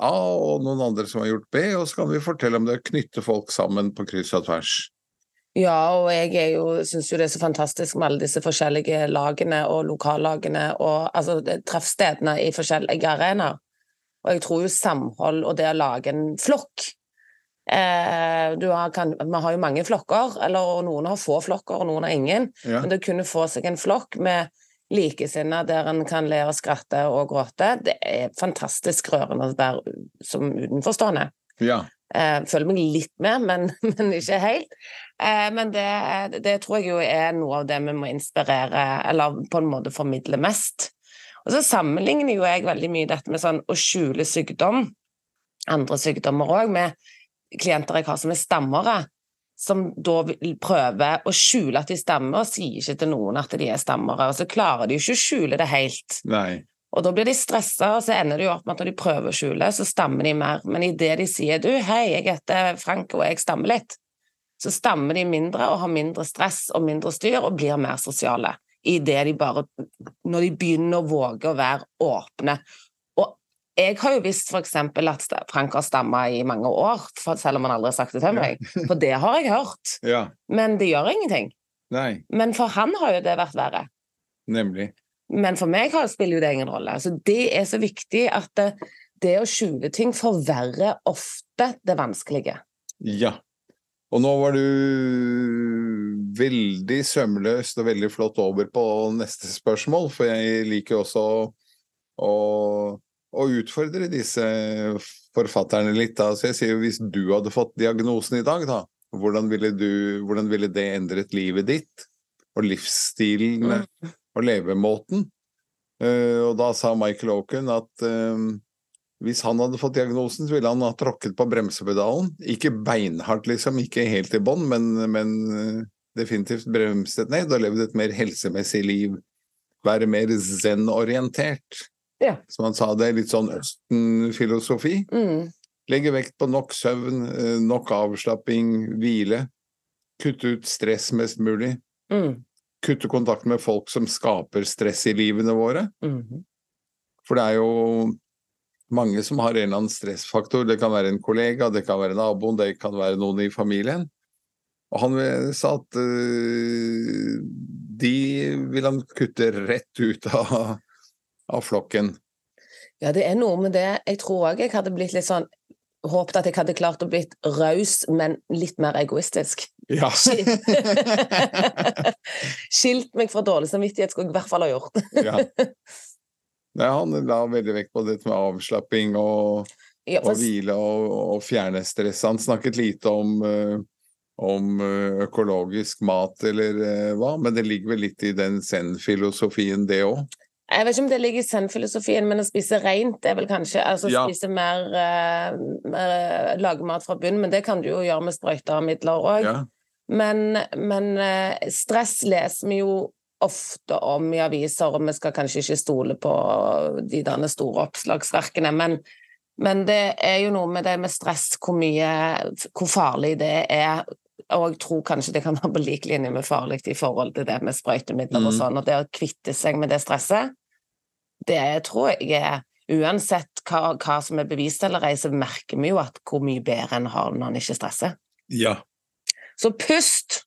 Speaker 1: A, og noen andre som har gjort B, og så kan vi fortelle om det, knytte folk sammen på kryss og tvers.
Speaker 2: Ja, og jeg er syns jo det er så fantastisk med alle disse forskjellige lagene og lokallagene og altså treffstedene i forskjellige arenaer. Og jeg tror jo samhold og det å lage en flokk eh, har, kan, Vi har jo mange flokker, eller og noen har få flokker, og noen har ingen.
Speaker 1: Ja.
Speaker 2: Men det å kunne få seg en flokk med likesinnede der en kan le og skratte og gråte, det er fantastisk rørende der som utenforstående.
Speaker 1: ja.
Speaker 2: Eh, føler meg litt med, men, men ikke helt. Eh, men det, det tror jeg jo er noe av det vi må inspirere, eller på en måte formidle mest. Og så sammenligner jo jeg veldig mye dette med sånn å skjule sykdom, andre sykdommer òg, med klienter jeg har som er stammere, som da vil prøve å skjule at de stammer, og sier ikke til noen at de er stammere. Og så klarer de jo ikke å skjule det helt.
Speaker 1: Nei.
Speaker 2: Og da blir de stressa, og så ender det jo opp med at når de prøver å skjule, så stammer de mer. Men idet de sier 'du, hei, jeg heter Frank, og jeg stammer litt', så stammer de mindre og har mindre stress og mindre styr og blir mer sosiale. I det de bare Når de begynner å våge å være åpne. Og jeg har jo visst eksempel at Frank har stamma i mange år, selv om han aldri har sagt det til meg. For det har jeg hørt.
Speaker 1: Ja.
Speaker 2: Men det gjør ingenting.
Speaker 1: Nei.
Speaker 2: Men for han har jo det vært verre.
Speaker 1: Nemlig.
Speaker 2: Men for meg har- spiller jo det ingen rolle. Så det er så viktig at det, det å skjule ting forverrer ofte det vanskelige.
Speaker 1: Ja. Og nå var du veldig sømløst og veldig flott over på neste spørsmål, for jeg liker også å, å utfordre disse forfatterne litt. Da. Så jeg sier jo hvis du hadde fått diagnosen i dag, da, hvordan ville, du, hvordan ville det endret livet ditt? Og livsstilen mm. og levemåten? Uh, og da sa Michael Oken at uh, hvis han hadde fått diagnosen, så ville han ha tråkket på bremsepedalen. Ikke beinhardt, liksom, ikke helt i bånn, men, men, eh, definitivt bremset ned og levd et mer helsemessig liv. Være mer zen-orientert.
Speaker 2: Ja.
Speaker 1: Som han sa, det er litt sånn Østen-filosofi.
Speaker 2: Mm.
Speaker 1: Legge vekt på nok søvn, eh, nok avslapping, hvile. Kutte ut stress mest mulig.
Speaker 2: Mm.
Speaker 1: Kutte kontakt med folk som skaper stress i livene våre.
Speaker 2: Mm.
Speaker 1: For det er jo mange som har en eller annen stressfaktor. Det kan være en kollega, det kan være naboen, det kan være noen i familien. Og han sa at uh, de vil han kutte rett ut av, av, flokken.
Speaker 2: Ja, det er noe med det. Jeg tror òg jeg hadde blitt litt sånn Håpet at jeg hadde klart å blitt raus, men litt mer egoistisk.
Speaker 1: Ja.
Speaker 2: Skilt meg fra dårlig samvittighet skulle jeg i hvert fall ha gjort.
Speaker 1: ja. Nei, han la veldig vekt på dette med avslapping og, ja, for... og hvile og, og, fjerne stress. Han snakket lite om, uh, om uh, økologisk mat eller uh, hva, men det ligger vel litt i den zen-filosofien, det òg?
Speaker 2: Jeg vet ikke om det ligger i zen-filosofien, men å spise rent er vel kanskje Altså ja. spise mer, mer Lage mat fra bunnen, men det kan du jo gjøre med sprøytemidler òg.
Speaker 1: Ja.
Speaker 2: Men, men stress leser vi jo ofte om i aviser, og vi skal kanskje ikke stole på de derne store oppslagsverkene, men, men, det er jo noe med det med stress, hvor mye Hvor farlig det er. Og jeg tror kanskje det kan være på lik linje med farlig i forhold til det med sprøytemidler mm. og sånn. Og det å kvitte seg med det stresset, det tror jeg er Uansett hva, hva som er bevist eller ei, så merker vi jo at hvor mye bedre en har når en ikke stresser.
Speaker 1: Ja.
Speaker 2: Så pust!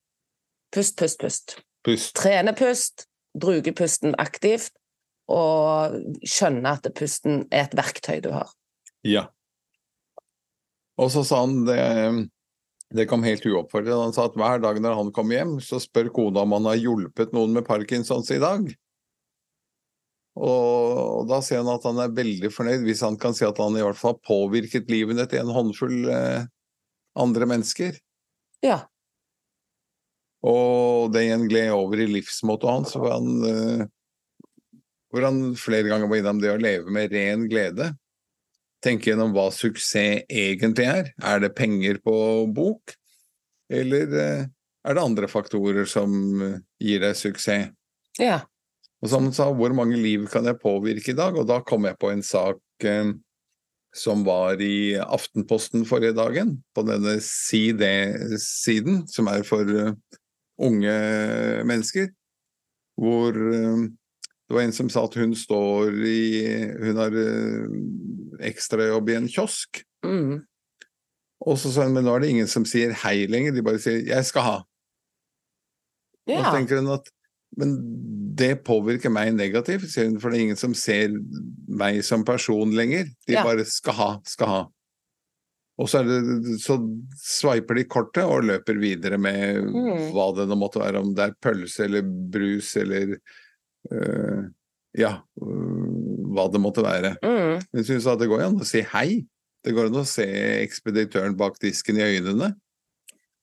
Speaker 2: Pust, pust, pust.
Speaker 1: Pust.
Speaker 2: Trene pust, bruke pusten aktivt, og skjønne at pusten er et verktøy du har.
Speaker 1: Ja. Og så sa han det, det kom helt uoppfordret. Han sa at hver dag når han kom hjem, så spør kona om han har hjulpet noen med Parkinsons i dag. Og, da ser han at han er veldig fornøyd hvis han kan si at han i hvert fall har påvirket livene til en håndfull eh, andre mennesker.
Speaker 2: Ja.
Speaker 1: Og det igjen gled over i livsmåten hans, hvor han, uh, hvor han flere ganger var innom det å leve med ren glede. Tenke gjennom hva suksess egentlig er. Er det penger på bok, eller uh, er det andre faktorer som uh, gir deg suksess?
Speaker 2: Ja.
Speaker 1: Og som han sa, hvor mange liv kan jeg påvirke i dag? Og da kom jeg på en sak som var i Aftenposten forrige dagen, på denne CD-siden, som er for unge mennesker. Hvor eh, det var en som sa at hun står i Hun har eh, ekstrajobb i en kiosk.
Speaker 2: Mm.
Speaker 1: Og så sa hun men nå er det ingen som sier hei lenger, de bare sier 'jeg skal ha'.
Speaker 2: Ja.
Speaker 1: Og så tenker hun at men det påvirker meg negativt, sier hun, for det er ingen som ser meg som person lenger. De ja. bare skal ha, skal ha. Og så, det, så sveiper de kortet og løper videre med mm. hva det nå måtte være, om det er pølse eller brus eller øh, Ja, øh, hva det måtte være.
Speaker 2: Mm.
Speaker 1: Men sa at det går an å si hei. Det går an å se ekspeditøren bak disken i øynene.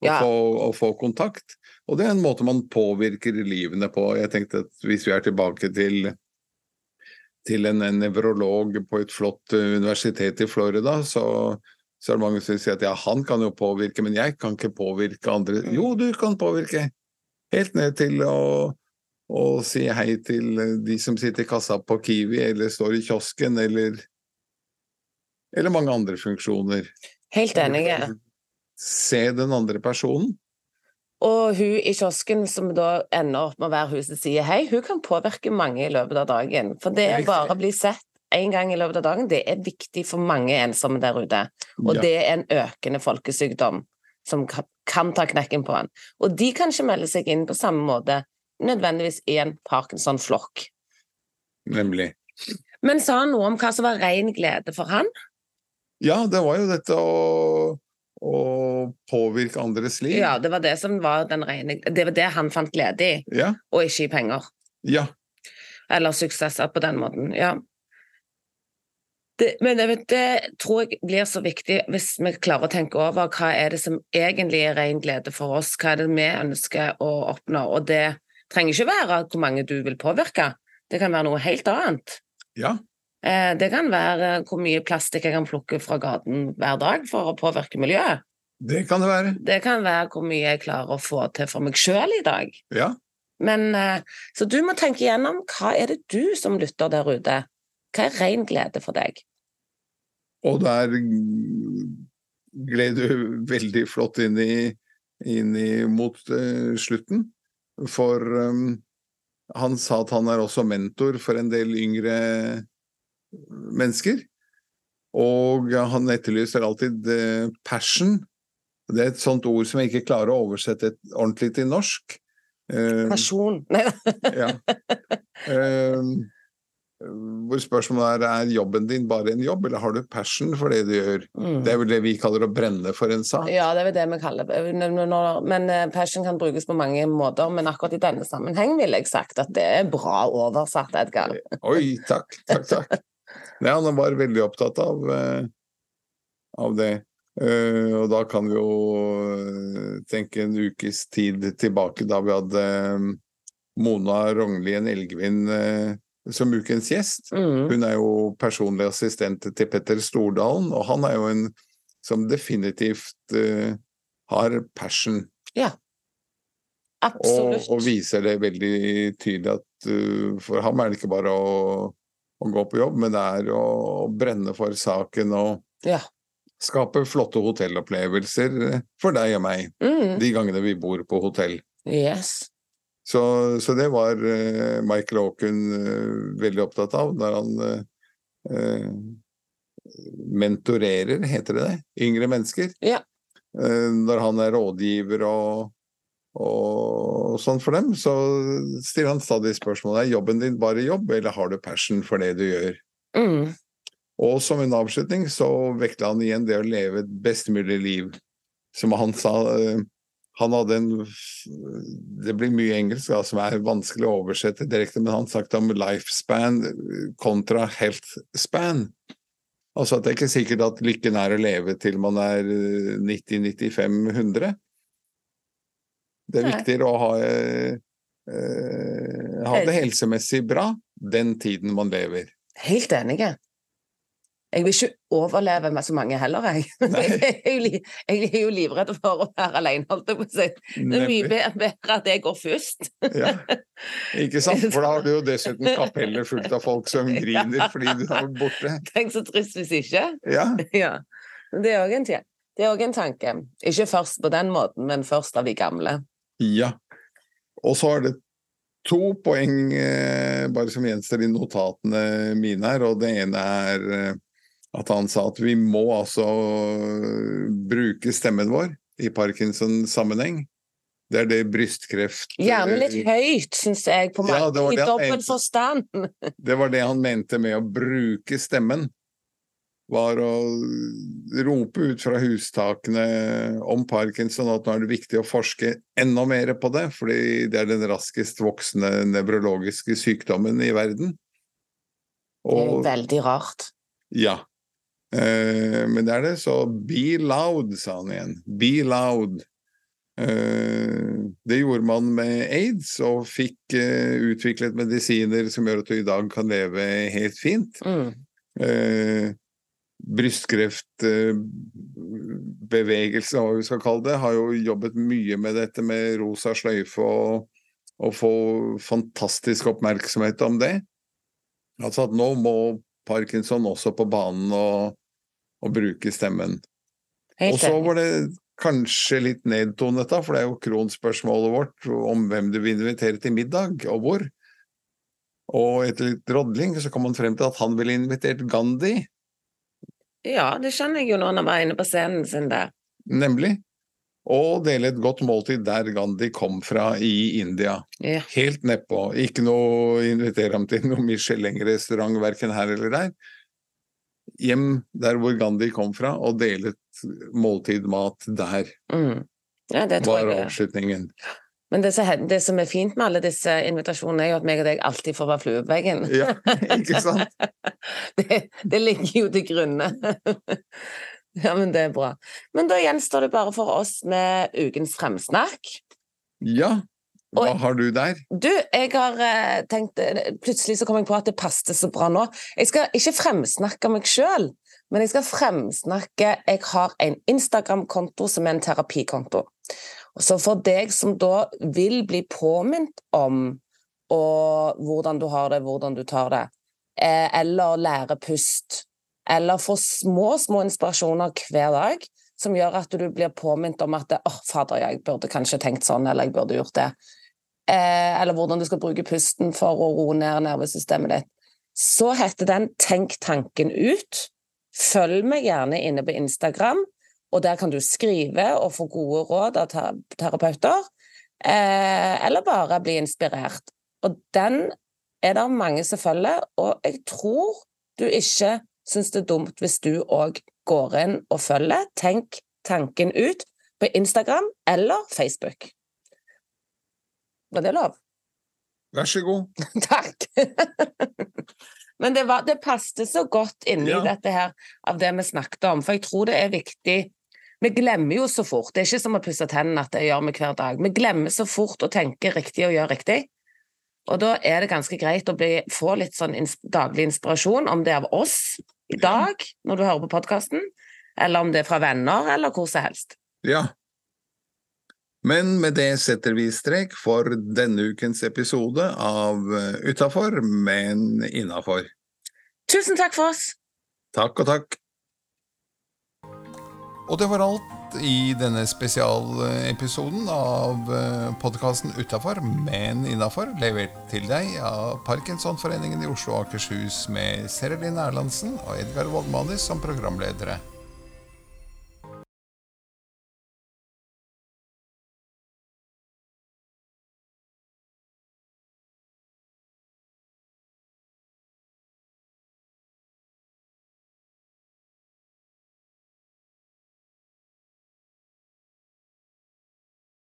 Speaker 1: Og, ja. få, og, få, kontakt. Og det er en måte man påvirker livene på. Jeg tenkte at hvis vi er tilbake til til en, en nevrolog på et flott universitet i Florida, så så er det mange som sier at ja, han kan jo påvirke, men jeg kan ikke påvirke andre. Mm. Jo, du kan påvirke! Helt ned til å, å si hei til de som sitter i kassa på Kiwi, eller står i kiosken, eller, eller mange andre funksjoner.
Speaker 2: Helt enig.
Speaker 1: Se den andre personen.
Speaker 2: Og hun i kiosken som da ender opp med å være hun som sier hei, hun kan påvirke mange i løpet av dagen. For det er bare å bli sett én gang i løpet av dagen, det er viktig for mange ensomme der ute. Og ja. det er en økende folkesykdom som kan ta knekken på en. Og de kan ikke melde seg inn på samme måte nødvendigvis i en Parkinson-flokk.
Speaker 1: Nemlig.
Speaker 2: Men sa han noe om hva som var ren glede for han?
Speaker 1: Ja, det var jo dette å, å påvirke andres liv.
Speaker 2: Ja, det var det som var den rene Det var det han fant glede i,
Speaker 1: Ja.
Speaker 2: og ikke i penger.
Speaker 1: ja.
Speaker 2: Eller suksesser på den måten. Ja. Det, men det, det tror jeg blir så viktig hvis vi klarer å tenke over hva er det som egentlig er ren glede for oss, hva er det vi ønsker å oppnå. Og det trenger ikke være hvor mange du vil påvirke, det kan være noe helt annet.
Speaker 1: ja.
Speaker 2: Eh, Det kan være hvor mye plastikk jeg kan plukke fra gaten hver dag for å påvirke miljøet.
Speaker 1: Det kan det være.
Speaker 2: Det kan være hvor mye jeg klarer å få til for meg sjøl i dag.
Speaker 1: Ja.
Speaker 2: Men, eh, så du må tenke igjennom hva er det du som lytter der ute, hva er ren glede for deg?
Speaker 1: Og der gled du veldig flott inn i, inn i mot uh, slutten. For um, han sa at han er også mentor for en del yngre mennesker. Og han etterlyser alltid uh, passion. Det er et sånt ord som jeg ikke klarer å oversette et- ordentlig til norsk. Uh,
Speaker 2: Person. Nei,
Speaker 1: ja. Eh, hvor spørsmålet er er jobben din bare en jobb, eller har du passion for det du gjør?
Speaker 2: mm.
Speaker 1: Det er vel det vi kaller å brenne for en sak.
Speaker 2: Ja, det er vel det vi kaller det. Men eh, passion kan brukes på mange måter, men akkurat i denne sammenheng ville jeg sagt at det er bra oversatt, Edgar.
Speaker 1: Oi, takk, takk, takk. Ja, han var veldig opptatt av, eh, av det. Eh, og da kan vi jo eh, tenke en ukes tid tilbake, da vi hadde eh, Mona Rognlien Elgvin eh, som ukens gjest.
Speaker 2: Mm.
Speaker 1: Hun er jo personlig assistent til Petter Stordalen, og han er jo en som definitivt uh, har passion. Ja.
Speaker 2: Absolutt.
Speaker 1: og viser det veldig tydelig at uh, for ham er det ikke bare å, å gå på jobb, men det er å, å brenne for saken og
Speaker 2: Ja.
Speaker 1: skape flotte hotellopplevelser eh, for deg og meg
Speaker 2: Mm.
Speaker 1: de gangene vi bor på hotell.
Speaker 2: Yes.
Speaker 1: Så, så det var eh, Michael Aakun eh, veldig opptatt av når han eh, mentorerer, heter det det, yngre mennesker.
Speaker 2: Ja.
Speaker 1: Når han er rådgiver og, og sånn for dem, så stiller han stadig spørsmålet er jobben din bare jobb, eller har du passion for det du gjør?
Speaker 2: Mm.
Speaker 1: Og som en avslutning så vekla han igjen det å leve et best mulig liv. Som han sa Han hadde en Det blir mye engelsk da, som er vanskelig å oversette direkte, men han snakket om lifespan kontra health span. Altså at det er ikke sikkert at lykken er å leve til man er 90-95-100. Det er
Speaker 2: Nei.
Speaker 1: viktigere å ha, eh, eh, ha det helsemessig bra den tiden man lever.
Speaker 2: Helt enige. Jeg vil ikke overleve med så mange heller, jeg. Jeg er jo, livredd for å være alene, holdt jeg på å si. Det er mye bedre at jeg går først.
Speaker 1: Ja, ikke sant? For da har du jo dessuten kapellet fullt av folk som griner fordi du har vært borte.
Speaker 2: Tenk så trist hvis ikke.
Speaker 1: Ja,
Speaker 2: Ja. Det er òg en, en tanke. Ikke først på den måten, men først av de gamle.
Speaker 1: ja. Og så er det to poeng eh, bare som gjenstår i notatene mine her, og det ene er eh, at han sa at vi må altså bruke stemmen vår i Parkinson-sammenheng. Det er det brystkreft
Speaker 2: Gjerne litt høyt, syns jeg, på
Speaker 1: Ja,
Speaker 2: mange,
Speaker 1: det
Speaker 2: i
Speaker 1: det
Speaker 2: dobbel forstand.
Speaker 1: Det var det han mente med å bruke stemmen. Var å rope ut fra hustakene om parkinson at nå er det viktig å forske enda mer på det, fordi det er den raskest voksende nevrologiske sykdommen i verden.
Speaker 2: Det er veldig rart.
Speaker 1: ja. Eh, men det er det, så be loud, sa han igjen. Be loud. Eh, det gjorde man med aids, og fikk eh, utviklet medisiner som gjør at du i dag kan leve helt fint.
Speaker 2: Mm.
Speaker 1: Eh, Brystkreftbevegelse, hva vi skal kalle det, har jo jobbet mye med dette med rosa sløyfe og, og få fantastisk oppmerksomhet om det. Altså at nå må Parkinson også på banen og, og bruke stemmen. Og så var det kanskje litt nedtonet, da, for det er jo kronspørsmålet vårt om hvem du vil invitere til middag, og hvor. Og etter litt drodling så kom han frem til at han ville invitert Gandhi,
Speaker 2: Ja, det skjønner jeg jo når han var inne på scenen sin der.
Speaker 1: nemlig. Og dele et godt måltid der Gandhi kom fra i India.
Speaker 2: Ja.
Speaker 1: Helt nedpå. Ikke noe invitere ham til noe Michelin-restaurant verken her eller der. Hjem der hvor Gandhi kom fra, og delet et måltid mat der,
Speaker 2: Mm. Ja, det tror
Speaker 1: var
Speaker 2: jeg.
Speaker 1: avslutningen.
Speaker 2: Men det, det som er fint med alle disse invitasjonene, er jo at meg og deg alltid får være flue på veggen.
Speaker 1: Ja, ikke sant?
Speaker 2: Det, det ligger jo til grunne. Ja, men det er bra. Men da gjenstår det bare for oss med ukens fremsnakk.
Speaker 1: Ja, hva
Speaker 2: Og-
Speaker 1: har du der?
Speaker 2: Du, jeg har uh, tenkt eh, Plutselig så kom jeg på at det passet så bra nå. Jeg skal ikke fremsnakke meg sjøl, men jeg skal fremsnakke Jeg har en Instagram-konto som er en terapikonto. Så for deg som da vil bli påminnet om og hvordan du har det, hvordan du tar det, eh, eller lære pust, eller få små, små inspirasjoner hver dag som gjør at du blir påminnet om at åh, fader, jeg burde kanskje tenkt sånn, eller jeg burde gjort det eller hvordan du skal bruke pusten for å roe ned nervesystemet ditt, så heter den Tenk tanken ut. Følg meg gjerne inne på Instagram, og der kan du skrive og få gode råd av terapeuter, eh, eller bare bli inspirert. Og den er det mange som følger, og jeg tror du ikke syns det er dumt hvis du òg går inn og følger Tenk tanken ut på Instagram eller Facebook. Var det lov?
Speaker 1: Vær så god.
Speaker 2: Takk! Men det, var, det passet så godt inni
Speaker 1: Ja.
Speaker 2: dette her av det vi snakket om, for jeg tror det er viktig Vi glemmer jo så fort, det er ikke som å pusse tennene at det gjør vi hver dag. Vi glemmer så fort å tenke riktig og gjøre riktig. Og da er det ganske greit å bli, få litt sånn ins daglig inspirasjon, om det er av oss i dag, når du hører på podkasten, eller om det er fra venner, eller hvor som helst.
Speaker 1: Ja. Men med det setter vi strek for denne ukens episode av eh, Utafor, men innafor.
Speaker 2: Tusen takk for oss!
Speaker 1: Takk og takk. Og det var alt i denne spesialepisoden av podkasten Utafor, men innafor, levert til deg av Parkinsonforeningen i Oslo og Akershus med Serelin Erlandsen og Edgar Woldmanis som programledere.